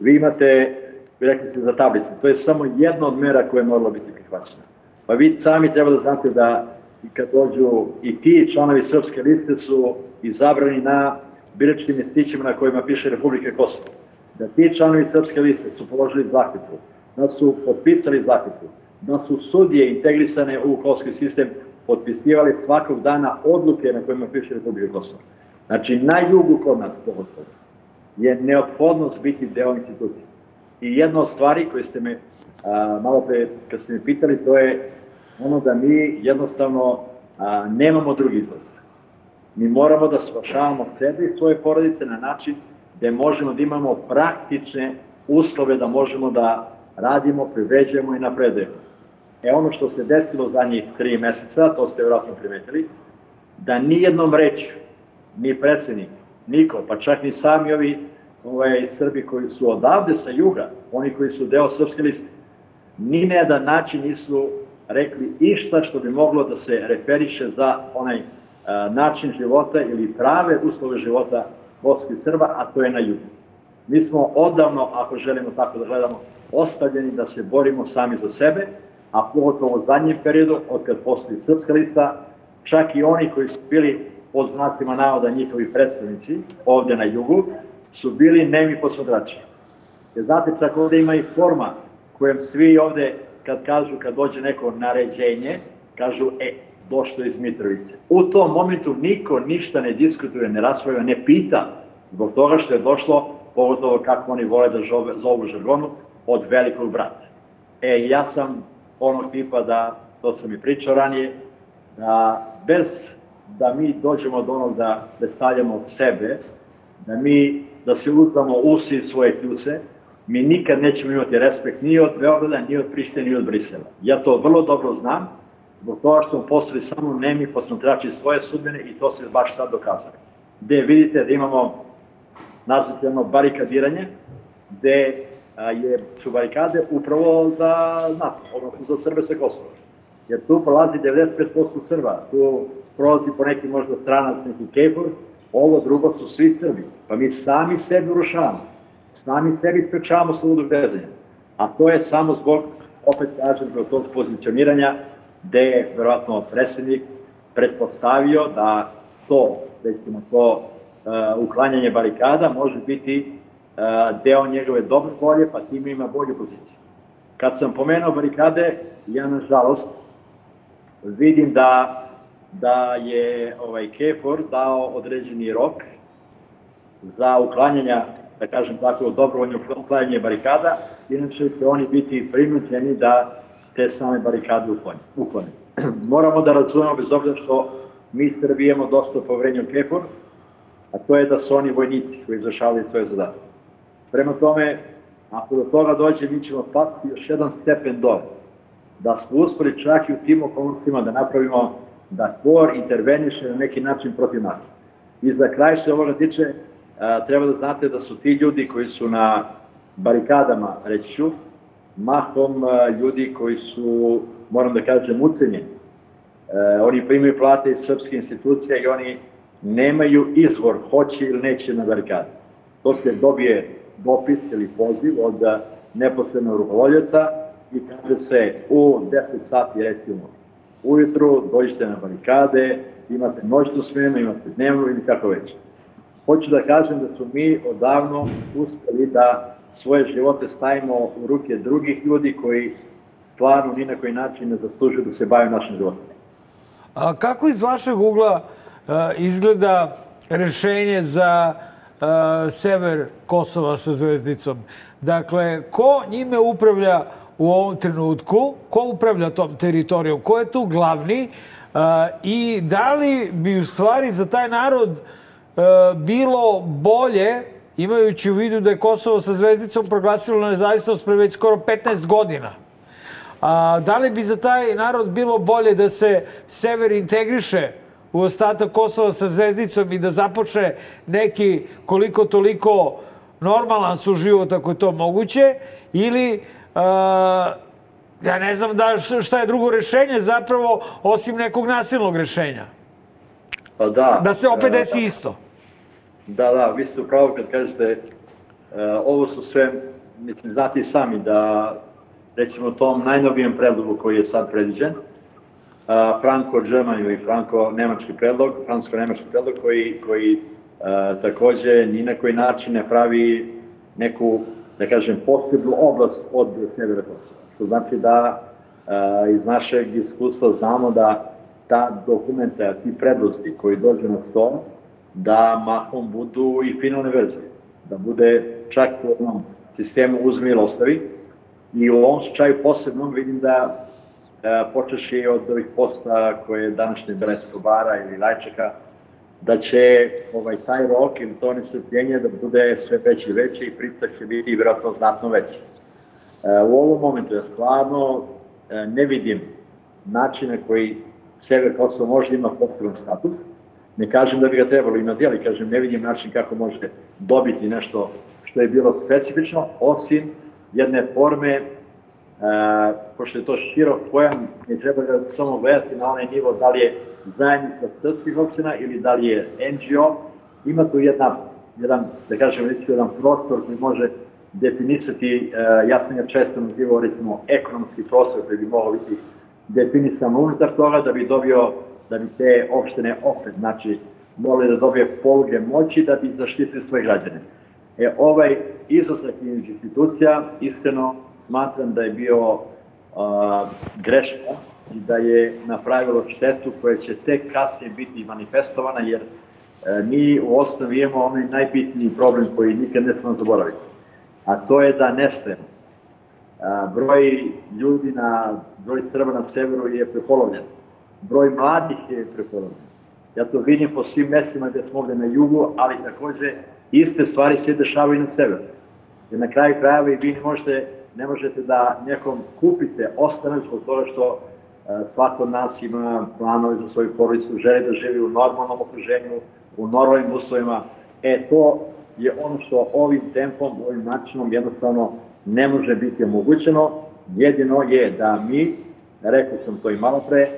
Vi imate, rekli ste za tablice, to je samo jedna od mera koja je morala biti prihvaćena. Pa vi sami treba da znate da i kad dođu i ti članovi srpske liste su izabrani na biračkim mjestićima na kojima piše Republike Kosovo. Da ti članovi srpske liste su položili zaključu da su potpisali zakletvu, da su sudije integrisane u kosovski sistem potpisivali svakog dana odluke na kojima piše Republika Kosova. Znači, na jugu kod nas, pogotovo, je neophodnost biti deo institucije. I jedna od stvari koje ste me malo pre, kad ste me pitali, to je ono da mi jednostavno nemamo drugi izlaz. Mi moramo da spašavamo sebe i svoje porodice na način gde možemo da imamo praktične uslove da možemo da radimo, privređujemo i napredujemo. E ono što se desilo za njih tri meseca, to ste vjerojatno primetili, da nijednom reću, ni predsednik, niko, pa čak ni sami ovi ovaj, Srbi koji su odavde sa juga, oni koji su deo srpske liste, ni na jedan način nisu rekli išta što bi moglo da se referiše za onaj a, način života ili prave uslove života boskih Srba, a to je na jugu. Mi smo odavno, ako želimo tako da gledamo, ostavljeni da se borimo sami za sebe, a pogotovo u zadnjem periodu, od kad postoji srpska lista, čak i oni koji su bili pod znacima navoda njihovi predstavnici ovde na jugu, su bili nemi posmatrači. Jer znate, čak ovde ima i forma kojem svi ovde, kad kažu, kad dođe neko naređenje, kažu, e, došlo iz Mitrovice. U tom momentu niko ništa ne diskutuje, ne raspravlja, ne pita, zbog toga što je došlo, pogotovo kako oni vole da zovu žargonu, od velikog brata. E, ja sam onog tipa da, to sam i pričao ranije, da bez da mi dođemo do onog da predstavljamo od sebe, da mi, da se uzdamo usi svoje kljuce, mi nikad nećemo imati respekt ni od Beograda, ni od Prištine, ni od Brisela. Ja to vrlo dobro znam, zbog toga što smo postali samo nemi posmatrači svoje sudbene i to se baš sad dokazali. Gde vidite da imamo nazvati ono barikadiranje, gde je, su barikade upravo za nas, odnosno za Srbe sa Kosova. Jer tu prolazi 95% Srba, tu prolazi po neki možda stranac, neki kepur, ovo drugo su svi Srbi. Pa mi sami sebi urušavamo, sami sebi sprečavamo slobodu gledanja. A to je samo zbog, opet kažem, zbog tog pozicioniranja gde je verovatno predsednik pretpostavio da to, recimo to uh, uklanjanje barikada može biti deo njegove dobre volje, pa tim ima bolju poziciju. Kad sam pomenuo barikade, ja nažalost vidim da da je ovaj KFOR dao određeni rok za uklanjanja, da kažem tako, dobrovoljno uklanjanje barikada, inače će oni biti prinuđeni da te same barikade uklone. Moramo da razumemo, bez obzira što mi Srbi imamo dosta povrenja u KFOR, a to je da su oni vojnici koji izvršavaju svoje zadatke. Prema tome, ako do toga dođe, mi ćemo pasti još jedan stepen dole. Da smo uspori čak i u tim okolnostima da napravimo da KOR interveniše na neki način protiv nas. I za kraj što ovoga tiče, a, treba da znate da su ti ljudi koji su na barikadama, reći ću, mahom a, ljudi koji su, moram da kažem, ucenjeni. E, oni primaju plate iz srpske institucije i oni nemaju izvor, hoće ili neće na barikade. To se dobije dopis ili poziv od neposrednog rukovodjaca i kaže se u 10 sati recimo ujutru, dođete na barikade, imate noćnu smenu, imate dnevnu ili kako već. Hoću da kažem da smo mi odavno uspeli da svoje živote stavimo u ruke drugih ljudi koji stvarno ni na koji način ne zaslužuju da se bave našim životom. A kako iz vašeg ugla a, izgleda rešenje za a, sever Kosova sa zvezdicom? Dakle, ko njime upravlja u ovom trenutku, ko upravlja tom teritorijom, ko je tu glavni uh, i da li bi u stvari za taj narod uh, bilo bolje, imajući u vidu da je Kosovo sa zvezdicom proglasilo nezavisnost pre već skoro 15 godina, a, da li bi za taj narod bilo bolje da se sever integriše u ostatak Kosova sa zvezdicom i da započne neki koliko toliko normalan suživot ako je to moguće ili Uh, ja ne znam da šta je drugo rešenje zapravo osim nekog nasilnog rešenja. Pa da. Da se opet da, desi da. isto. Da, da, vi ste upravo kad kažete uh, ovo su sve, mislim, znate i sami da recimo tom najnovijem predlogu koji je sad predviđen, uh, Franko-German ili Franko-Nemački predlog, Fransko-Nemački predlog koji, koji uh, takođe ni na koji način ne pravi neku da kažem, posebnu oblast od severa Kosova. Što znači da a, iz našeg iskustva znamo da ta dokumenta, ti predlosti koji dođu na sto, da mahom budu i finalne verzije. Da bude čak u onom sistemu uzmi ili ostavi. I u ovom slučaju posebno vidim da e, počeš i od ovih posta koje je današnje Belesko bara ili Lajčeka, da će ovaj, taj rok ili to nestrpljenje da bude sve veće i veće i pricak će biti vjerojatno znatno veći. E, u ovom momentu ja stvarno e, ne vidim načina koji sever Kosova možda ima poseban status. Ne kažem da bi ga trebalo imati, ali kažem ne vidim način kako može dobiti nešto što je bilo specifično, osim jedne forme, e, pošto je to širok pojam, ne treba ga samo gledati na onaj nivo da li je zajednica srpskih opština ili da li je NGO, ima tu jedna, jedan, da kažem, reći, jedan prostor koji može definisati, e, ja sam ja često nazivao recimo ekonomski prostor koji bi mogao biti definisan unutar toga da bi dobio, da bi te opštine opet, znači, morali da dobije poluge moći da bi zaštitili svoje građane. E, ovaj izlazak iz institucija, iskreno smatram da je bio a, greška i da je napravilo štetu koja će tek kasnije biti manifestovana, jer e, mi u osnovi imamo onaj najbitniji problem koji nikad ne smo zaboraviti, a to je da nestajemo. A, broj ljudi na, broj Srba na severu je prepolovljen. Broj mladih je prepolovljen. Ja to vidim po svim mestima gde smo ovde na jugu, ali takođe iste stvari se dešavaju na severu. Jer na kraju krajeva i vi ne možete, ne možete da nekom kupite ostanak zbog toga što e, svako od nas ima planove za svoju porodicu, želi da živi u normalnom okruženju, u normalnim uslovima. E, to je ono što ovim tempom, ovim načinom jednostavno ne može biti omogućeno. Jedino je da mi, rekao sam to i malo pre,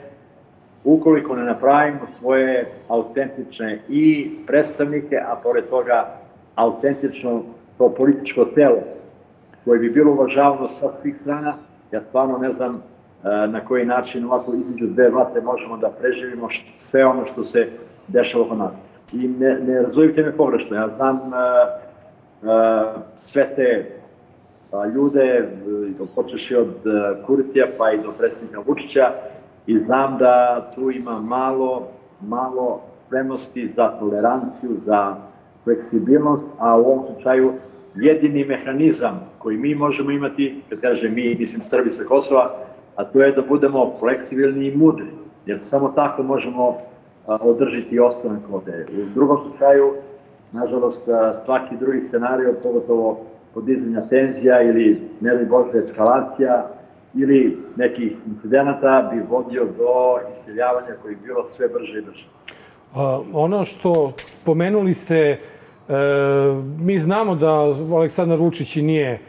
ukoliko ne napravimo svoje autentične i predstavnike, a pored toga autentično to političko telo koje bi bilo uvažavano sa svih strana, ja stvarno ne znam e, na koji način ovako između dve vate možemo da preživimo sve ono što se dešava oko nas. I ne, ne razumite me pogrešno, ja znam uh, uh, sve te uh, ljude, počeši od Kurtija pa i do predsjednika Vučića i znam da tu ima malo, malo spremnosti za toleranciju, za fleksibilnost, a u ovom slučaju jedini mehanizam koji mi možemo imati, kad kažem mi, mislim Srbi sa Kosova, a to je da budemo fleksibilni i mudri, jer samo tako možemo održiti ostanak ovde. U drugom slučaju, nažalost, svaki drugi scenario, pogotovo podizanja tenzija ili, ne li Bože, eskalacija ili nekih incidenata bi vodio do iseljavanja koji bi bilo sve brže i brže. ono što pomenuli ste mi znamo da Aleksandar Vučić i nije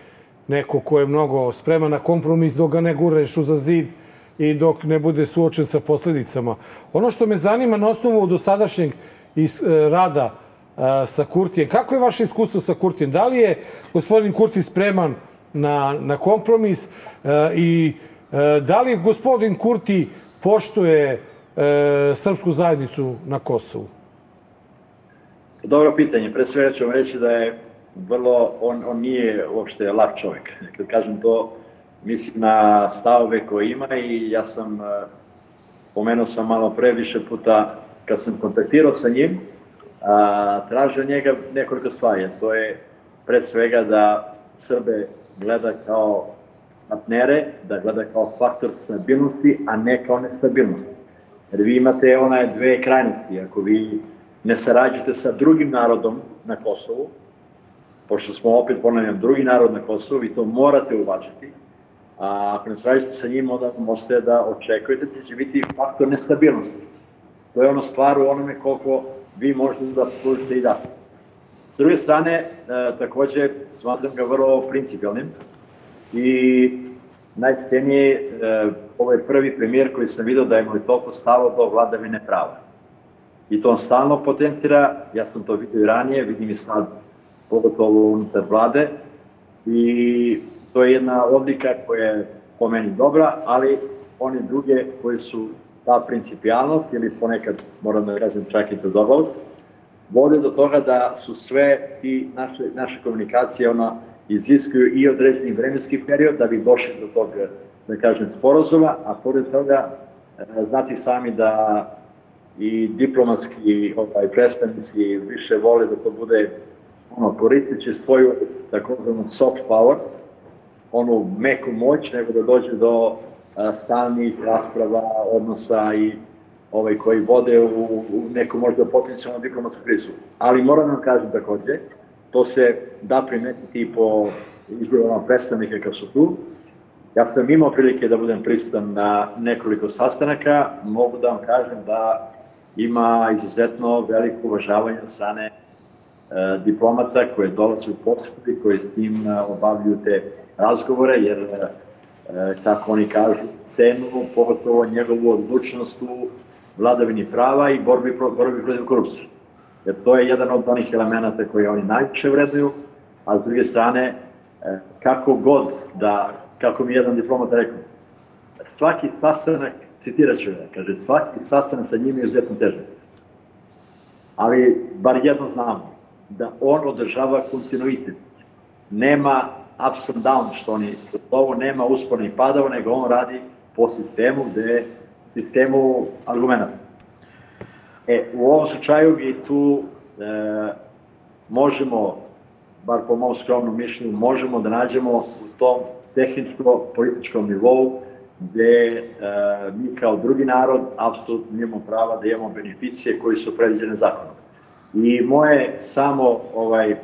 neko ko je mnogo spreman na kompromis dok ga ne gureš uza zid i dok ne bude suočen sa posledicama. Ono što me zanima na osnovu dosadašnjeg e, rada e, sa Kurtijem, kako je vaše iskustvo sa Kurtijem? Da li je gospodin Kurti spreman na, na kompromis i da li gospodin Kurti poštuje srpsku zajednicu na Kosovu? Dobro pitanje. Pre svega vam reći da je vrlo, on, on nije uopšte lak čovjek. Kad kažem to, mislim na stavove koje ima i ja sam, e, pomenuo sam malo pre više puta, kad sam kontaktirao sa njim, a, tražio njega nekoliko stvari. To je pre svega da Srbe gleda kao partnere, da gleda kao faktor stabilnosti, a ne kao nestabilnosti. Jer vi imate one dve krajnosti. Ako vi ne sarađujete sa drugim narodom na Kosovu, pošto smo opet, ponavljam, drugi narod na Kosovu, vi to morate uvažiti, a ako ne sarađujete sa njim, onda možete da očekujete da će biti faktor nestabilnosti. To je ono stvar u onome koliko vi možete da pružite i da. S druge strane, e, takođe, smatram ga vrlo principijalnim i najcenije, e, ovo je prvi premijer koji sam vidio da je moj toliko stalo do vladavine prava i to on stalno potencira, ja sam to vidio i ranije, vidim i sad, pogotovo unutar vlade, i to je jedna odlika koja je po meni dobra, ali one druge koje su ta principijalnost ili ponekad, moram da kažem, čak i tvrdoglavost, vode do toga da su sve ti naše, naše komunikacije ona iziskuju i određeni vremenski period da bi došli do tog, da kažem, sporozuma, a pored toga e, znati sami da i diplomatski ovaj, predstavnici više vole da to bude ono, koristeći svoju takozvanu soft power, onu meku moć, nego da dođe do a, stalnih rasprava, odnosa i ovaj, koji vode u, u neku možda potencijalnu diplomatsku krizu. Ali moram vam kažem takođe, to se da primetiti po izgledama predstavnika kad su tu, Ja sam imao prilike da budem prisutan na nekoliko sastanaka. Mogu da vam kažem da ima izuzetno veliko uvažavanje od strane e, diplomata koje dolaze u posetu i koji s njim e, obavljaju te razgovore, jer, e, kako oni kažu, cenu, pogotovo njegovu odlučnost u vladavini prava i borbi, borbi protiv korupcije. Jer to je jedan od onih elemenata koje oni najviše vrednuju, a s druge strane, kako god da, kako mi jedan diplomat rekao, svaki sastanak citirat ću ga, kaže, svaki sastanak sa njim je izuzetno težak. Ali, bar jedno znamo, da on održava kontinuitet. Nema ups and down, što oni, ovo nema uspona i padava, nego on radi po sistemu gde sistemu argumenta. E, u ovom slučaju mi tu e, možemo, bar po mom skromnom mišljenju, možemo da nađemo u tom tehničko-političkom nivou gde e, mi kao drugi narod apsolutno imamo prava da imamo beneficije koji su predviđene zakonom. I moje samo ovaj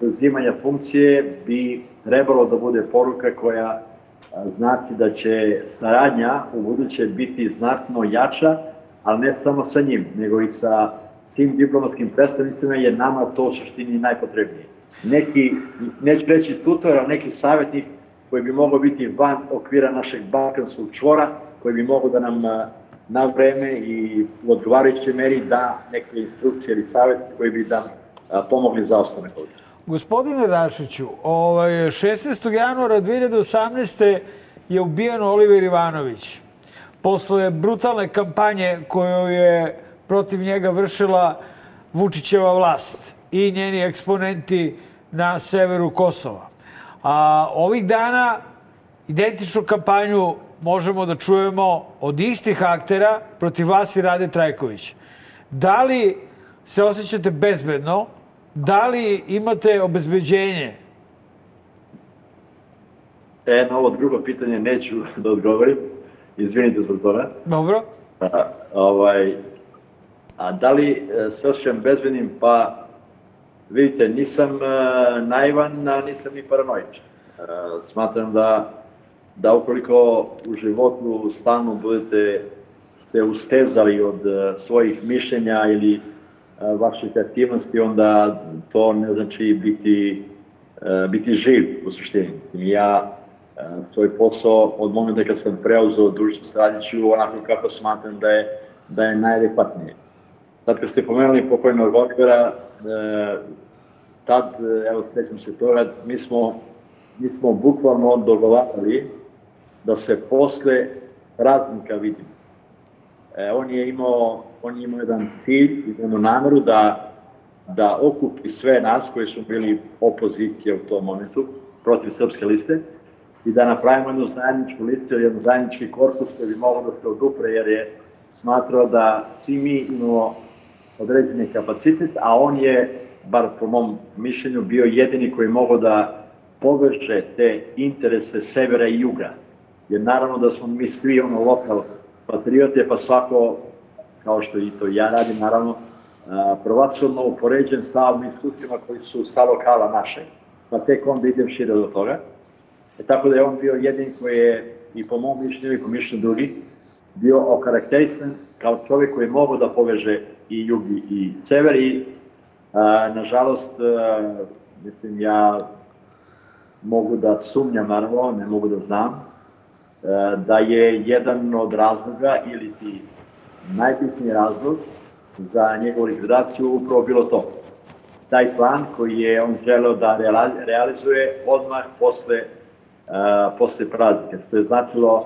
uzimanja funkcije bi trebalo da bude poruka koja znači da će saradnja u buduće biti znatno jača, ali ne samo sa njim, nego i sa svim diplomatskim predstavnicima, jer nama to u suštini najpotrebnije. Neki, neću reći tutor, ali neki savjetnik koji bi mogao biti van okvira našeg balkanskog čvora, koji bi mogao da nam na vreme i u odgovarajućoj meri da neke instrukcije ili savjet koji bi da pomogli za ostanak ovdje. Gospodine Rašiću, ovaj, 16. januara 2018. je ubijen Oliver Ivanović. Posle brutalne kampanje koju je protiv njega vršila Vučićeva vlast i njeni eksponenti na severu Kosova. A ovih dana identičnu kampanju možemo da čujemo od istih aktera protiv vas i Rade Trajković. Da li se osjećate bezbedno? Da li imate obezbeđenje? E, na ovo drugo pitanje neću da odgovorim. Izvinite zbog toga. Dobro. A, ovaj, a da li e, se osjećam bezbednim? Pa Vidite, nisam uh, naivan, a nisam ni paranoičan. Uh, smatram da, da ukoliko u životu stalno budete se ustezali od uh, svojih mišljenja ili vaših aktivnosti, onda to ne znači biti, biti živ u suštini. Ja svoj posao od momenta kad sam preuzeo dužnost radit ću onako kako smatram da je, da je najadekvatnije. Sad kad ste pomenuli pokojnog Olivera, tad, evo sećam se toga, mi smo, mi smo bukvalno dogovarali da se posle praznika vidimo. E, on je imao, on je imao jedan cilj i jednu nameru da, da okupi sve nas koji su bili opozicija u tom momentu protiv srpske liste i da napravimo jednu zajedničku listu jedan zajednički korpus koji bi mogao da se odupre jer je smatrao da svi mi imamo određeni kapacitet, a on je bar po mom mišljenju, bio jedini koji mogo da poveže te interese severa i juga. Jer naravno da smo mi svi ono lokal patriote, pa svako, kao što i to ja radim, naravno, prvacilno upoređen sa ovim iskustvima koji su sa lokala naše. Pa tek onda idem šire do toga. E, tako da je on bio jedin koji je i po mom mišljenju i po mišljenju drugi bio okarakterisan kao čovjek koji je mogao da poveže i jug i sever i nažalost, mislim, ja mogu da sumnjam, naravno, ne mogu da znam, da je jedan od razloga ili ti najbitniji razlog za njegovu likvidaciju upravo bilo to. Taj plan koji je on želeo da realizuje odmah posle, posle praznika, što je značilo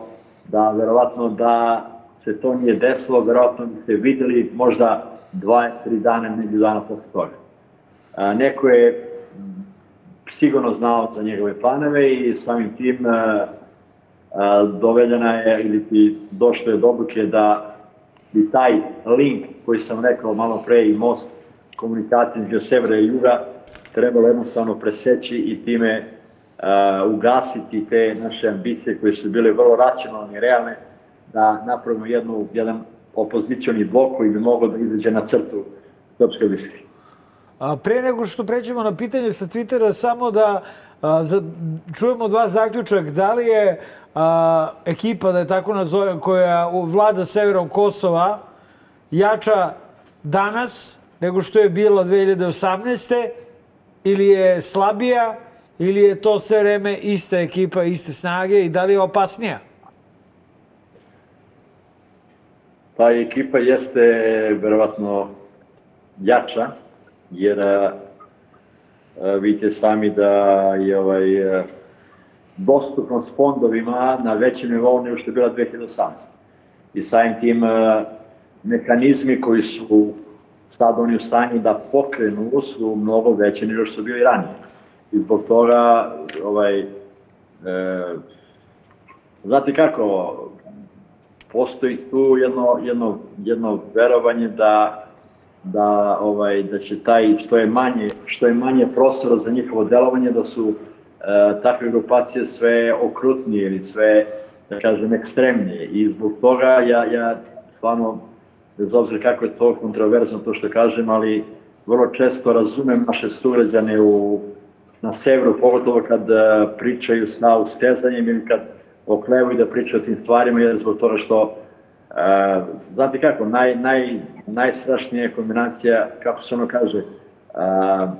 da verovatno da se to nije desilo, verovatno bi se videli možda dva, tri dana, među dana posle toga. A, neko je sigurno znao za njegove planove i samim tim a, a, dovedena je ili ti došlo je do odluke da bi taj link koji sam rekao malo pre i most komunikacije između severa i juga trebalo jednostavno preseći i time uh, ugasiti te naše ambicije koje su bile vrlo racionalne i realne da napravimo jednu, jedan opozicioni blok koji bi mogao da izađe na crtu srpske listi. A pre nego što pređemo na pitanje sa Twittera, samo da a, za, čujemo od vas zaključak, da li je a, ekipa, da je tako nazovem, koja vlada severom Kosova, jača danas nego što je bila 2018. ili je slabija ili je to sve vreme ista ekipa, iste snage i da li je opasnija? Pa ekipa jeste verovatno jača, jer a, vidite sami da je ovaj, a, dostupnost fondovima na većem nivou nego što je bila 2018. I samim tim a, mehanizmi koji su sad oni u stanju da pokrenu su mnogo veće nego što su bili ranije. I zbog toga, ovaj, e, znate kako, postoji tu jedno, jedno, jedno verovanje da da ovaj da će taj što je manje što je manje prostora za njihovo delovanje da su e, takve grupacije sve okrutnije ili sve da kažem ekstremnije. I zbog toga ja ja stvarno bez obzira kako je to kontroverzno to što kažem ali vrlo često razumem naše sugrađane u na severu pogotovo kad e, pričaju sa ustezanjem ili kad oklevaju da pričaju o tim stvarima jer zbog toga što Uh, znate kako, naj, naj, najstrašnija kombinacija, kako se ono kaže, uh,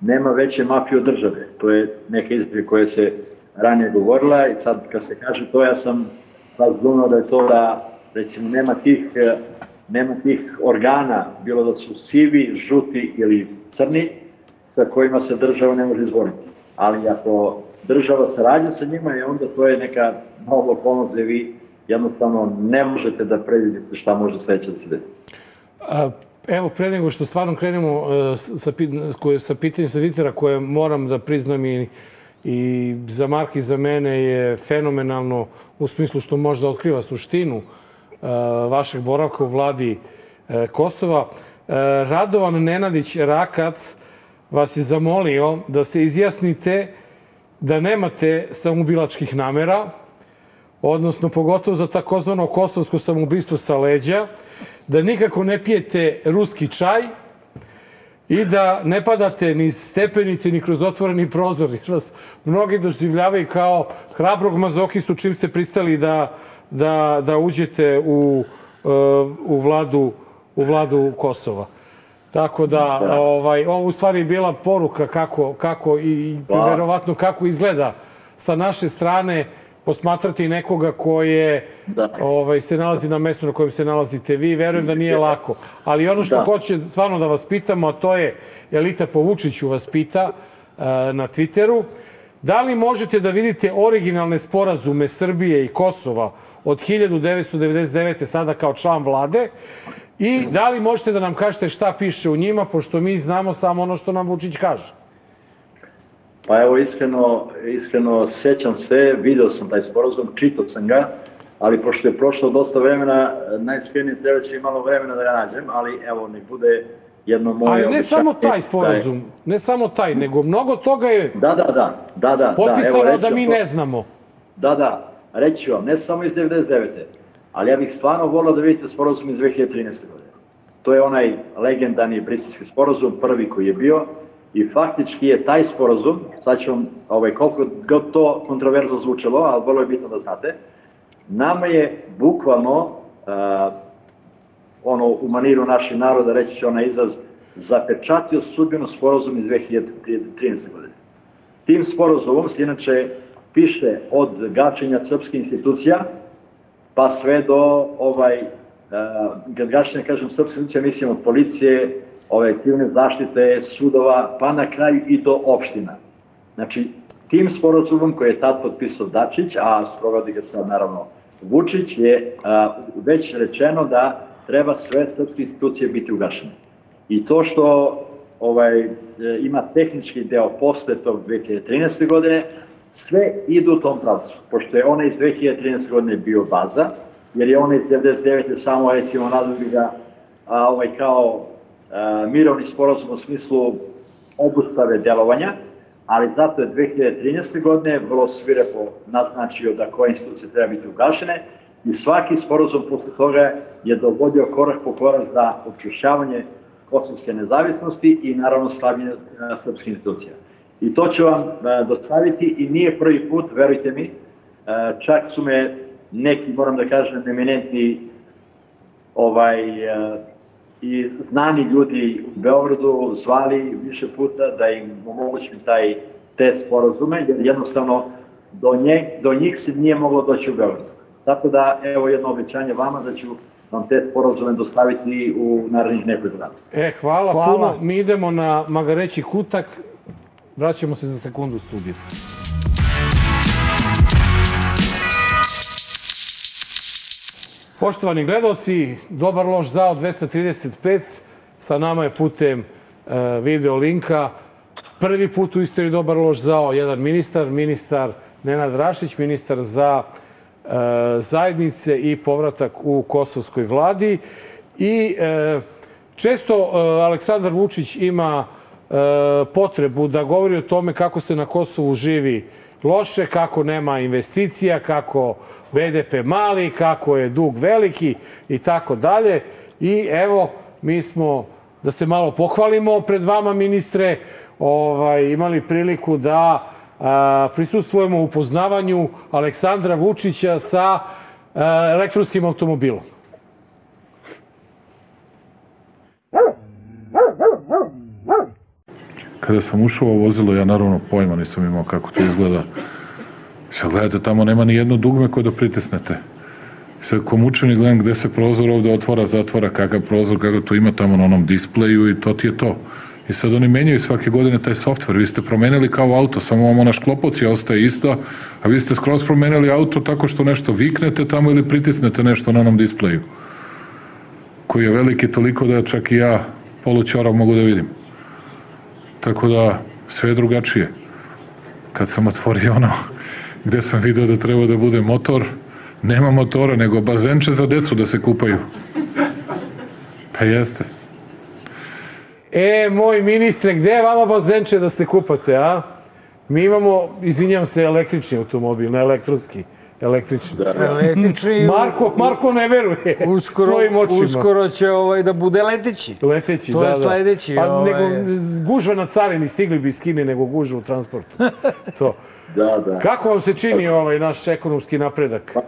nema veće mafije od države. To je neka izbija koja se ranije govorila i sad kad se kaže to, ja sam razumio da je to da, recimo, nema tih, nema tih organa, bilo da su sivi, žuti ili crni, sa kojima se država ne može izboriti. Ali ako država sarađa sa njima, i onda to je neka nova okolnost gde vi jednostavno ne možete da predvidite šta može sledeće da se desi. Evo, pre nego što stvarno krenemo e, sa, sa pitanjem sa Twittera, koje moram da priznam i, i za Mark i za mene je fenomenalno u smislu što može da otkriva suštinu e, vašeg boravka u vladi e, Kosova. Radovan Nenadić Rakac vas je zamolio da se izjasnite da nemate samobilačkih namera, odnosno pogotovo za takozvano kosovsko samoubistvo sa leđa, da nikako ne pijete ruski čaj i da ne padate ni stepenice ni kroz otvoreni prozor, jer vas mnogi doživljavaju kao hrabrog mazohistu čim ste pristali da, da, da uđete u, uh, u, vladu, u vladu Kosova. Tako da, da. ovaj, ovo u stvari bila poruka kako, kako i da. verovatno kako izgleda sa naše strane posmatrati nekoga ko je, da. ovaj, se nalazi na mestu na kojem se nalazite vi. Verujem da nije lako. Ali ono što da. hoće stvarno da vas pitamo, a to je, Elita Povučiću vas pita uh, na Twitteru, da li možete da vidite originalne sporazume Srbije i Kosova od 1999. sada kao član vlade i da li možete da nam kažete šta piše u njima, pošto mi znamo samo ono što nam Vučić kaže? Pa evo, iskreno, iskreno sećam se, video sam taj sporozum, čitao sam ga, ali pošto je prošlo dosta vremena, najiskrenije treba će i malo vremena da ga nađem, ali evo, nek bude jedno moje Ali ne samo taj sporazum, ne samo taj, nego mnogo toga je da, da, da, da, da, potpisano da, evo, da mi ne znamo. Da, da, reći vam, ne samo iz 99. Ali ja bih stvarno volio da vidite sporozum iz 2013. godine. To je onaj legendarni briselski sporozum, prvi koji je bio, I faktički je taj sporazum, sad ću vam, ovaj, koliko god to kontroverzno zvučalo, ali vrlo je bitno da znate, nama je bukvalno, uh, ono, u maniru naših naroda, reći ću onaj izraz, zapečatio sudbinu sporazum iz 2013. godine. Tim sporazumom se inače piše od gačenja srpskih institucija, pa sve do ovaj, uh, kad kažem, srpske institucija, mislim od policije, ove civilne zaštite, sudova, pa na kraju i do opština. Znači, tim sporazumom koji je tad potpisao Dačić, a sprovodi ga sad naravno Vučić, je a, već rečeno da treba sve srpske institucije biti ugašene. I to što ovaj, e, ima tehnički deo posle tog 2013. godine, sve idu u tom pravcu. Pošto je ona iz 2013. godine bio baza, jer je ona iz 99. samo, recimo, nadobri ga a, ovaj, kao mirovni sporazum u smislu obustave delovanja, ali zato je 2013. godine vrlo svirepo naznačio da koje institucije treba biti ugašene i svaki sporazum posle toga je dovodio korak po korak za očušćavanje kosovske nezavisnosti i naravno slavljenje srpskih institucija. I to ću vam dostaviti i nije prvi put, verujte mi, čak su me neki, moram da kažem, eminentni ovaj, i znani ljudi u Beogradu zvali više puta da im omogućim taj te sporazume, jer jednostavno do, nje, do njih se nije moglo doći u Beogradu. Tako da, evo jedno obećanje vama da ću vam te sporazume dostaviti u narednih nekoliko dana. E, hvala, hvala puno. Mi idemo na Magareći kutak. Vraćamo se za sekundu u. Poštovani gledalci, dobar loš zao 235. Sa nama je putem uh, video linka prvi put u istoriji dobar loš zao jedan ministar, ministar Nenad Rašić, ministar za uh, zajednice i povratak u kosovskoj vladi. I uh, često uh, Aleksandar Vučić ima potrebu da govori o tome kako se na Kosovu živi loše, kako nema investicija, kako BDP mali, kako je dug veliki i tako dalje. I evo, mi smo, da se malo pohvalimo pred vama, ministre, ovaj, imali priliku da a, prisustvujemo u poznavanju Aleksandra Vučića sa a, elektronskim automobilom. Kada sam ušao u vozilo, ja naravno pojma nisam imao kako to izgleda. Sad gledajte, tamo nema ni jedno dugme koje da pritisnete. Sad ko mučeni gledam gde se prozor ovde otvara, zatvara, kakav prozor, kako to ima tamo na onom displeju i to ti je to. I sad oni menjaju svake godine taj softver. Vi ste promenili kao auto, samo vam ona šklopocija ostaje ista, a vi ste skroz promenili auto tako što nešto viknete tamo ili pritisnete nešto na onom displeju. Koji je veliki toliko da čak i ja polućorav mogu da vidim. Tako da sve je drugačije. Kad sam otvorio ono gde sam video da treba da bude motor, nema motora, nego bazenče za decu da se kupaju. Pa jeste. E, moj ministre, gde je vama bazenče da se kupate, a? Mi imamo, izvinjam se, električni automobil, ne elektronski električni. Da, da. Električni... Marko, Marko ne veruje uskoro, svojim očima. Uskoro će ovaj, da bude leteći. Leteći, to da, je sledeći. Da. Pa ovaj... nego, gužva na carini, stigli bi iz Kine, nego gužva u transportu. to. Da, da. Kako vam se čini ovaj naš ekonomski napredak? Pa,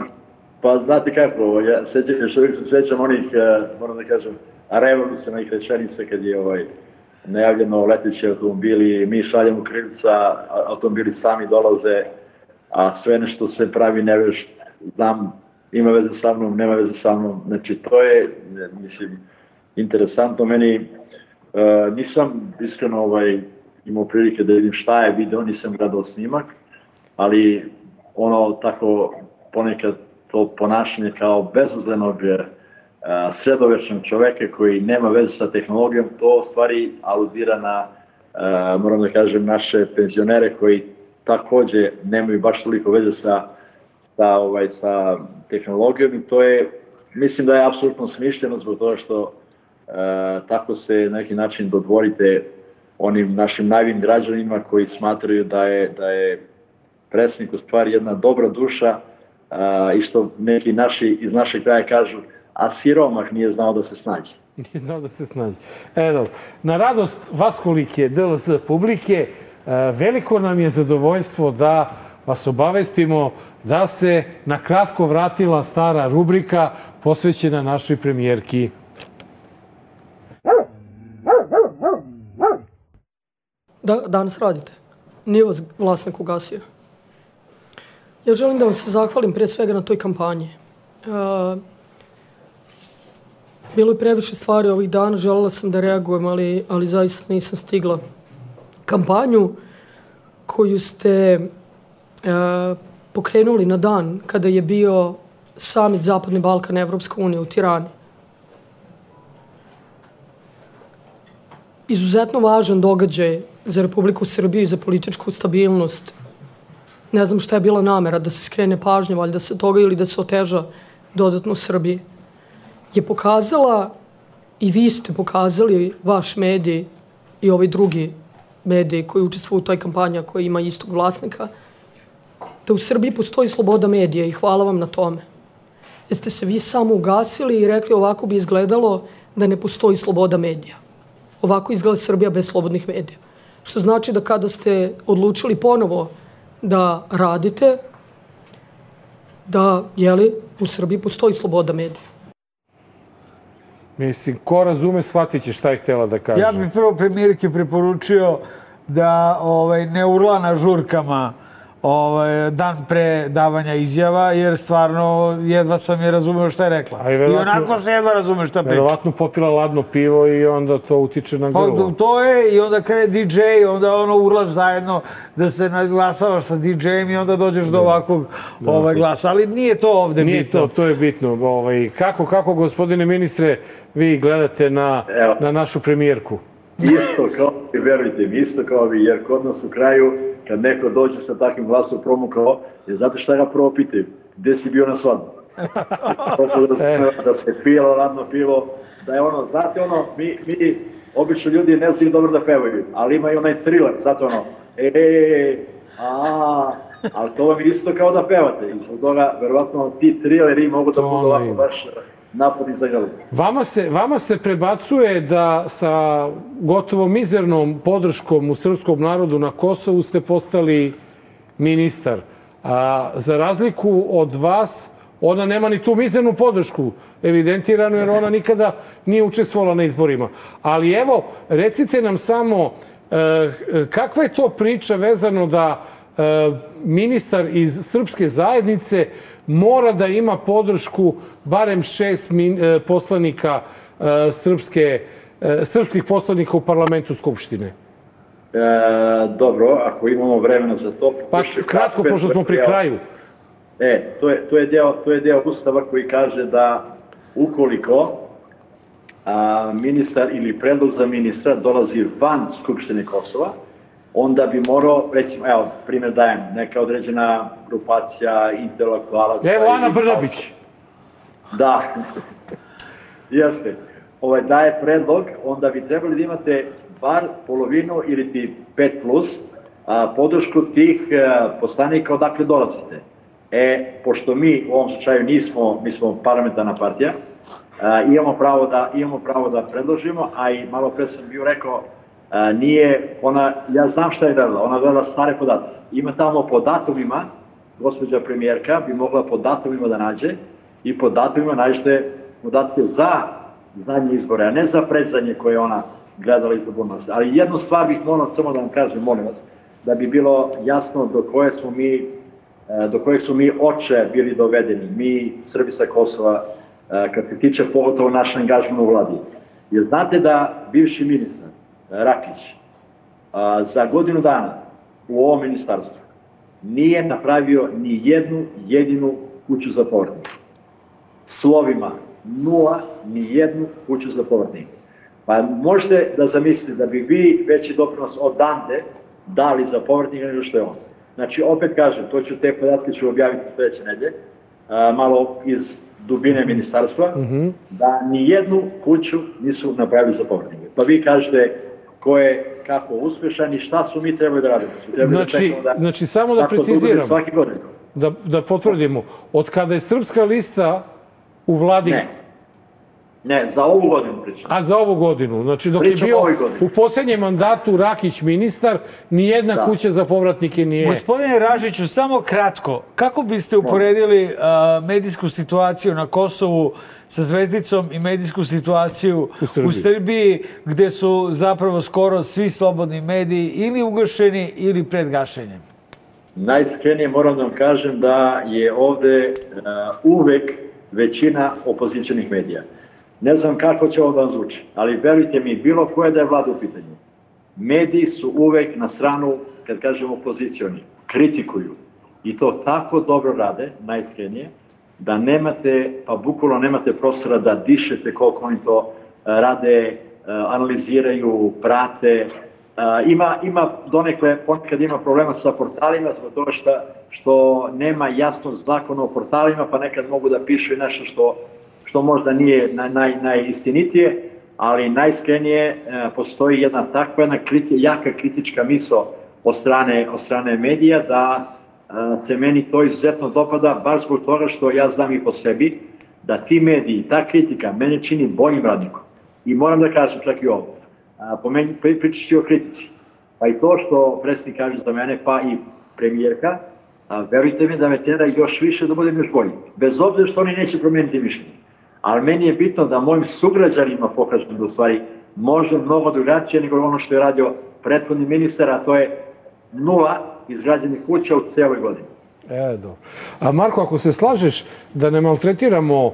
pa znate kako, ja sećam, još uvijek se sećam onih, uh, moram da kažem, revolucionarnih rečenica kad je ovaj, najavljeno leteći automobili, mi šaljemo krilica, automobili sami dolaze, a sve nešto se pravi nevešt, znam, ima veze sa mnom, nema veze sa mnom, znači to je, mislim, interesantno, meni. Uh, nisam iskreno ovaj, imao prilike da vidim šta je video, nisam gledao snimak, ali ono tako ponekad to ponašanje kao bezazlenog sredovečnog čoveka koji nema veze sa tehnologijom, to stvari aludira na, moram da kažem, naše penzionere koji takođe nemaju baš toliko veze sa, sa, ovaj, sa tehnologijom i to je, mislim da je apsolutno smišljeno zbog toga što e, tako se na neki način dodvorite onim našim najvim građanima koji smatraju da je, da je predsjednik u stvari jedna dobra duša a, i što neki naši iz našeg kraja kažu a siromah nije znao da se snađe. Nije znao da se snađe. Evo, na radost Vaskolike DLS publike, veliko nam je zadovoljstvo da vas obavestimo da se na kratko vratila stara rubrika posvećena našoj premijerki. Da, danas radite. Nije vas vlasnik ugasio. Ja želim da vam se zahvalim pre svega na toj kampanji. Uh, bilo je previše stvari ovih dana, želela sam da reagujem, ali, ali zaista nisam stigla. Kampanju koju ste uh, pokrenuli na dan kada je bio samit Zapadni Balkan Evropska unija u Tirani. Izuzetno važan događaj za Republiku Srbiju i za političku stabilnost ne znam šta je bila namera, da se skrene pažnja valjda se toga ili da se oteža dodatno Srbiji, je pokazala i vi ste pokazali, vaš medij i ovaj drugi medij koji učestvuju u toj kampanji, koji ima istog vlasnika, da u Srbiji postoji sloboda medija i hvala vam na tome. Jeste se vi samo ugasili i rekli ovako bi izgledalo da ne postoji sloboda medija. Ovako izgleda Srbija bez slobodnih medija. Što znači da kada ste odlučili ponovo da radite, da, jeli, u Srbiji postoji sloboda medija. Mislim, ko razume, shvatit će šta je htjela da kaže. Ja bih prvo premijerke preporučio da ovaj, ne urla na žurkama ovaj, dan pre davanja izjava, jer stvarno jedva sam je razumeo šta je rekla. I, I onako se jedva razume šta priča. Verovatno popila ladno pivo i onda to utiče na grlo. Pa, to je, i onda kada je DJ, onda ono urlaš zajedno da se naglasavaš sa DJ-em i onda dođeš da. do ovakvog da. ovaj, glasa. Ali nije to ovde nije bitno. Nije to, to je bitno. Ovaj, kako, kako, gospodine ministre, vi gledate na, Evo. na našu premijerku? Isto kao, verujte mi, isto kao vi, jer kod nas u kraju kad neko dođe sa takvim glasom promukao, je znate šta ga prvo pitaju? Gde si bio na svadbu? da, da se pilo, radno pivo, da je ono, znate ono, mi, mi obično ljudi ne znaju dobro da pevaju, ali ima i onaj thriller, zato ono, e, e, e, a, ali to vam je isto kao da pevate, i zbog toga, verovatno, ti thrilleri mogu da budu ovako baš napad za grlu. Vama se, vama se prebacuje da sa gotovo mizernom podrškom u srpskom narodu na Kosovu ste postali ministar. A, za razliku od vas, ona nema ni tu mizernu podršku evidentiranu, jer ona nikada nije učestvovala na izborima. Ali evo, recite nam samo e, kakva je to priča vezano da ministar iz srpske zajednice mora da ima podršku barem šest e, poslanika e, srpske, e, srpskih poslanika u parlamentu Skupštine? E, dobro, ako imamo vremena za to... Pa kratko, pošto smo pri kraju. E, to je, to je, deo, to je deo ustava koji kaže da ukoliko a, ministar ili predlog za ministra dolazi van Skupštine Kosova, onda bi morao, recimo, evo, primjer dajem, neka određena grupacija intelektualaca... Evo Ana Brnabić. Da, jeste. Ovaj, daje predlog, onda bi trebali da imate bar polovinu ili ti 5 plus a, podršku tih a, e, poslanika odakle dolazite. E, pošto mi u ovom slučaju nismo, mi smo parlamentarna partija, a, imamo, pravo da, imamo pravo da predložimo, a i malo pre sam bio rekao, a, nije, ona, ja znam šta je gledala, ona gledala stare podatke. Ima tamo po datumima, gospođa premijerka bi mogla po datumima da nađe i po datumima nađete podatke za zadnje izbore, a ne za predzadnje koje ona gledala iz nas. Ali jednu stvar bih morao samo da vam kažem, molim vas, da bi bilo jasno do koje smo mi e, do kojeg su mi oče bili dovedeni, mi Srbi sa Kosova, e, kad se tiče pogotovo naš angažman u vladi. Jer znate da bivši ministar Rakić za godinu dana u ovom ministarstvu nije napravio ni jednu jedinu kuću za povratnike. Slovima nula, ni jednu kuću za povratnike. Pa možete da zamislite da bi vi veći doprinos odande dali za povratnika nego što je on. Znači, opet kažem, to ću, te podatke ću objaviti sledeće nedelje, malo iz dubine ministarstva, mm -hmm. da ni jednu kuću nisu napravili za povratnike. Pa vi kažete, ko je kako uspešan i šta su mi trebali da radimo. Su trebali da znači, da, da, znači, samo da preciziram, svaki godin. da, da potvrdimo, od kada je Srpska lista u vladi... Ne, Ne, za ovu godinu pričam. A za ovu godinu. Znači, dok pričam je bio u poslednjem mandatu Rakić ministar, ni jedna da. kuća za povratnike nije... Gospodine Ražiću, samo kratko, kako biste uporedili uh, medijsku situaciju na Kosovu sa Zvezdicom i medijsku situaciju u Srbiji. u Srbiji, gde su zapravo skoro svi slobodni mediji ili ugašeni ili pred gašenjem? Najiskrenije moram da vam kažem da je ovde uh, uvek većina opozicionih medija. Ne znam kako će ovo da vam zvuči, ali verujte mi, bilo koje da je vlada u pitanju, mediji su uvek na stranu, kad kažemo opozicioni, kritikuju. I to tako dobro rade, najiskrenije, da nemate, pa bukvalno nemate prostora da dišete koliko oni to e, rade, e, analiziraju, prate. E, ima, ima donekle, ponekad ima problema sa portalima zbog toga što, što nema jasnog zakona o portalima, pa nekad mogu da pišu i nešto što što možda nije naj, najistinitije, ali najiskrenije e, postoji jedna takva jedna kriti, jaka kritička miso od strane, od strane medija da e, se meni to izuzetno dopada, baš zbog toga što ja znam i po sebi da ti mediji, ta kritika mene čini boljim radnikom. I moram da kažem čak i ovo, po meni pričaći o kritici. Pa i to što predsjednik kaže za mene, pa i premijerka, a, verujte mi da me tera još više da budem još bolji. Bez obzira što oni neće promijeniti mišljenje. Ali meni je bitno da mojim sugrađanima pokažem da u stvari može mnogo drugačije nego ono što je radio prethodni ministar, a to je nula izgrađenih kuća u celoj godini. E, dobro. A Marko, ako se slažeš da ne maltretiramo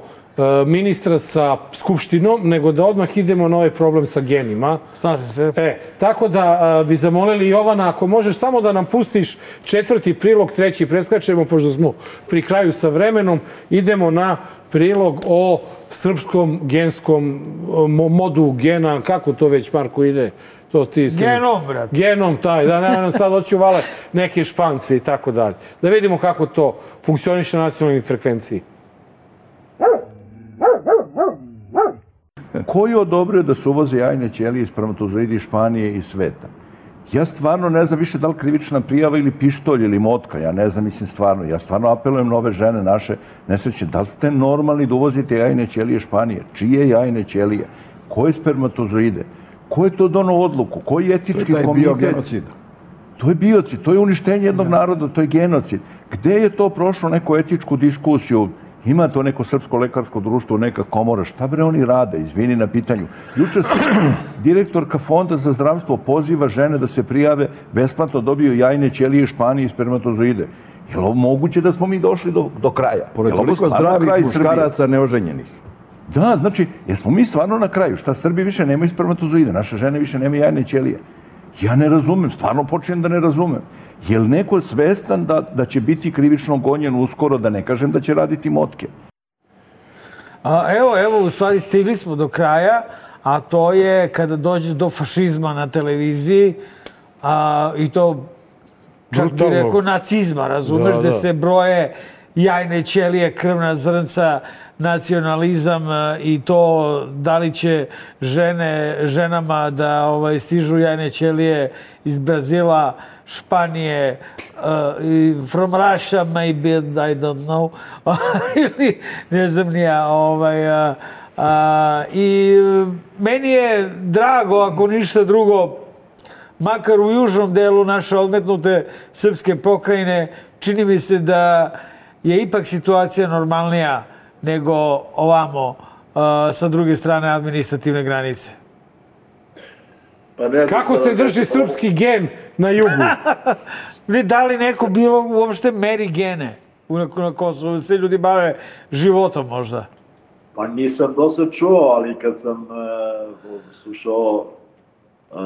ministra sa Skupštinom, nego da odmah idemo na ovaj problem sa genima. Slažem se. E, tako da a, bi zamolili Jovana, ako možeš samo da nam pustiš četvrti prilog, treći preskačemo, pošto smo pri kraju sa vremenom, idemo na prilog o srpskom genskom mo, modu gena, kako to već, Marko, ide? To ti si... Genom, brat. Genom taj, da ne nam sad hoću vale neke špance i tako dalje. Da vidimo kako to funkcioniše na nacionalnoj frekvenciji. Ko je odobrio da se uvoze jajne ćelije iz spermatozoidi Španije i sveta? Ja stvarno ne znam više da li krivična prijava ili pištolj ili motka, ja ne znam, mislim stvarno, ja stvarno apelujem na ove žene naše nesreće, da li ste normalni da uvozite jajne ćelije Španije? Čije jajne ćelije? Koje spermatozoide? Ko je to dono odluku? Koji je etički To je taj komitet? biogenocid. To je biocid, to je uništenje jednog naroda, to je genocid. Gde je to prošlo neku etičku diskusiju? Ima to neko srpsko lekarsko društvo, neka komora, šta bre oni rade, izvini na pitanju. Juče direktorka Fonda za zdravstvo poziva žene da se prijave, besplatno dobiju jajne ćelije, španije i spermatozoide. Je li ovo moguće da smo mi došli do, do kraja? Pored toliko zdravih muškaraca neoženjenih. Da, znači, jesmo mi stvarno na kraju? Šta, Srbi više nemaju spermatozoide, naše žene više nemaju jajne ćelije. Ja ne razumem, stvarno počinjem da ne razumem. Je li neko svestan da, da će biti krivično gonjen uskoro, da ne kažem da će raditi motke? A, evo, evo, u stvari stigli smo do kraja, a to je kada dođe do fašizma na televiziji, a, i to čak bi rekao nacizma, razumeš, Da, da, da. se broje jajne ćelije, krvna zrnca, nacionalizam e, i to da li će žene, ženama da ovaj, stižu jajne ćelije iz Brazila, Španije, uh, from Russia maybe, I don't know, ili ne znam nija, ovaj, a, a, i meni je drago, ako ništa drugo, makar u južnom delu naše odmetnute srpske pokrajine, čini mi se da je ipak situacija normalnija nego ovamo uh, sa druge strane administrativne granice. Pa ne znam Kako se da drži kažem, srpski gen na jugu? Ne, da li neko bilo uopšte meri gene u, na, na Kosovu? Se ljudi bave životom možda. Pa nisam do sad čuo, ali kad sam uh, slušao uh,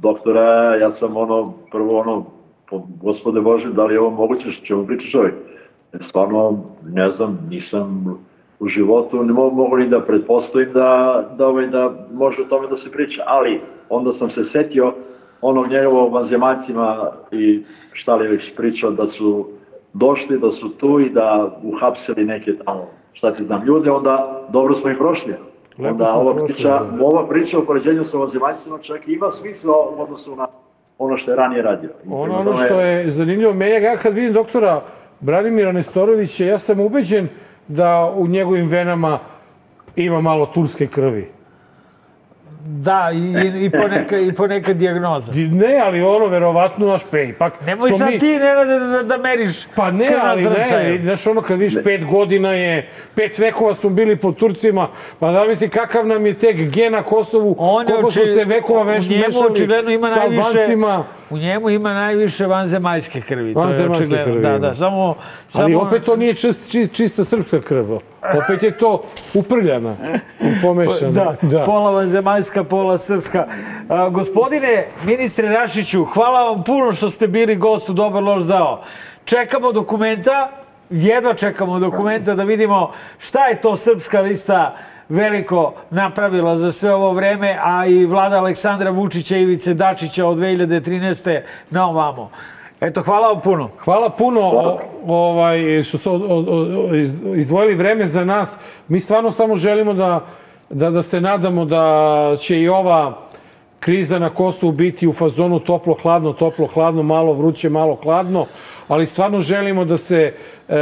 doktora, ja sam ono, prvo ono, po, gospode Bože, da li je ovo moguće, što čemu priča čovjek? Stvarno, ne znam, nisam u životu, ne mogu, mogu ni da pretpostavim da, da, ovaj, da može o tome da se priča, ali onda sam se setio onog njegovog vanzemaljcima i šta li već pričao, da su došli, da su tu i da uhapsili neke tamo, šta ti znam, ljude, onda dobro smo i prošli. Lepo onda ova prošli, priča, da. ova priča o poređenju sa vanzemaljcima čak i ima smisla u odnosu na ono što je ranije radio. I Ono, ono što je zanimljivo, meni ja kad vidim doktora Branimira Nestorovića, ja sam ubeđen da u njegovim venama ima malo turske krvi. Da, i, i, poneka, i poneka dijagnoza. Di- Ne, ali ono, verovatno, naš pe, ipak... Nemoj smo sad mi- ti, Nenade, da, da, da meriš Pa ne, ali ne, znaš ono kad vidiš pet godina je, pet vekova smo bili pod Turcima, pa da misli kakav nam je tek gen na Kosovu, On koliko smo oči- se vekova njemu mešali ima sa najviše, Albancima. U njemu ima najviše vanzemaljske krvi. to je krvi Da, da, samo... Ali samo... opet to nije čist, či- čista srpska krv. Opet je to uprljana, pomešana. Da, pola vanzemaljska, pola srpska. A, gospodine ministre Rašiću, hvala vam puno što ste bili gost u Dobar loš zao. Čekamo dokumenta, jedva čekamo dokumenta da vidimo šta je to srpska lista veliko napravila za sve ovo vreme, a i vlada Aleksandra Vučića i Ivice Dačića od 2013. na ovamo. Eto, hvala vam puno. Hvala puno o, ovaj, što iz- izdvojili vreme za nas. Mi stvarno samo želimo da, da, da se nadamo da će i ova kriza na Kosovu biti u fazonu toplo-hladno, toplo-hladno, malo vruće, malo hladno, ali stvarno želimo da se e,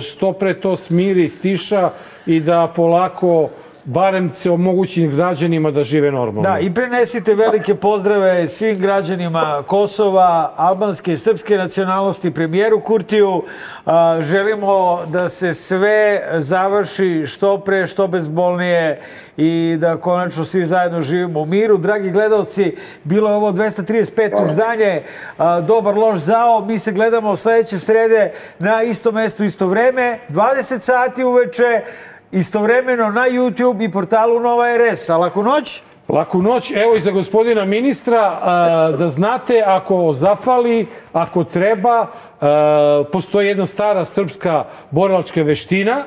što pre to smiri, stiša i da polako barem se omogući građanima da žive normalno. Da, i prenesite velike pozdrave svim građanima Kosova, albanske i srpske nacionalnosti, premijeru Kurtiju. Želimo da se sve završi što pre, što bezbolnije i da konačno svi zajedno živimo u miru. Dragi gledalci, bilo je ovo 235. izdanje Dobar loš zao. Mi se gledamo sledeće srede na isto mesto, isto vreme, 20 sati uveče istovremeno na YouTube i portalu Nova RS. A laku noć? Laku noć, evo i za gospodina ministra, da znate, ako zafali, ako treba, postoji jedna stara srpska borilačka veština,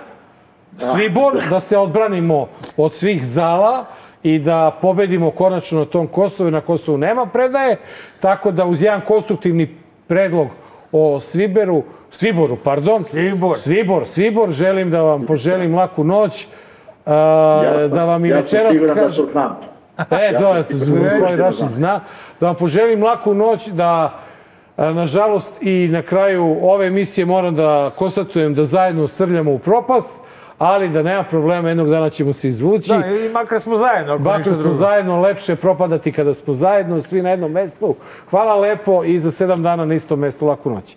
Svibor, da se odbranimo od svih zala i da pobedimo konačno na tom Kosovu. Na Kosovu nema predaje, tako da uz jedan konstruktivni predlog o Sviberu, Sviboru, pardon. Svibor. Svibor, Svibor, želim da vam poželim laku noć. Uh, da vam i ja večeras sam siguran kažem... da to znam. E, to je, gospodin Rašić zna. Da vam poželim laku noć, da nažalost i na kraju ove emisije moram da konstatujem da zajedno srljamo u propast, ali da nema problema, jednog dana ćemo se izvući. Da, i makar smo zajedno. Makar smo drugo. zajedno, lepše propadati kada smo zajedno, svi na jednom mestu. Hvala lepo i za sedam dana na istom mestu. Laku noć.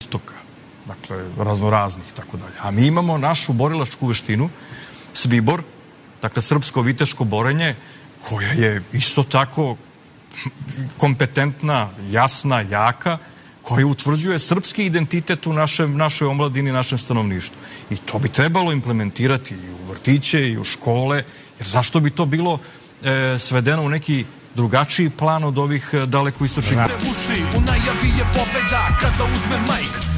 Istoka, dakle, raznoraznih tako dalje. A mi imamo našu borilačku veštinu, Svibor, dakle, srpsko-viteško borenje, koja je isto tako kompetentna, jasna, jaka, koja utvrđuje srpski identitet u našem, našoj omladini, našem stanovništvu. I to bi trebalo implementirati i u vrtiće i u škole, jer zašto bi to bilo e, svedeno u neki drugačiji plan od ovih daleko istočnih... Uši, u najavi je pobeda kada uzme majk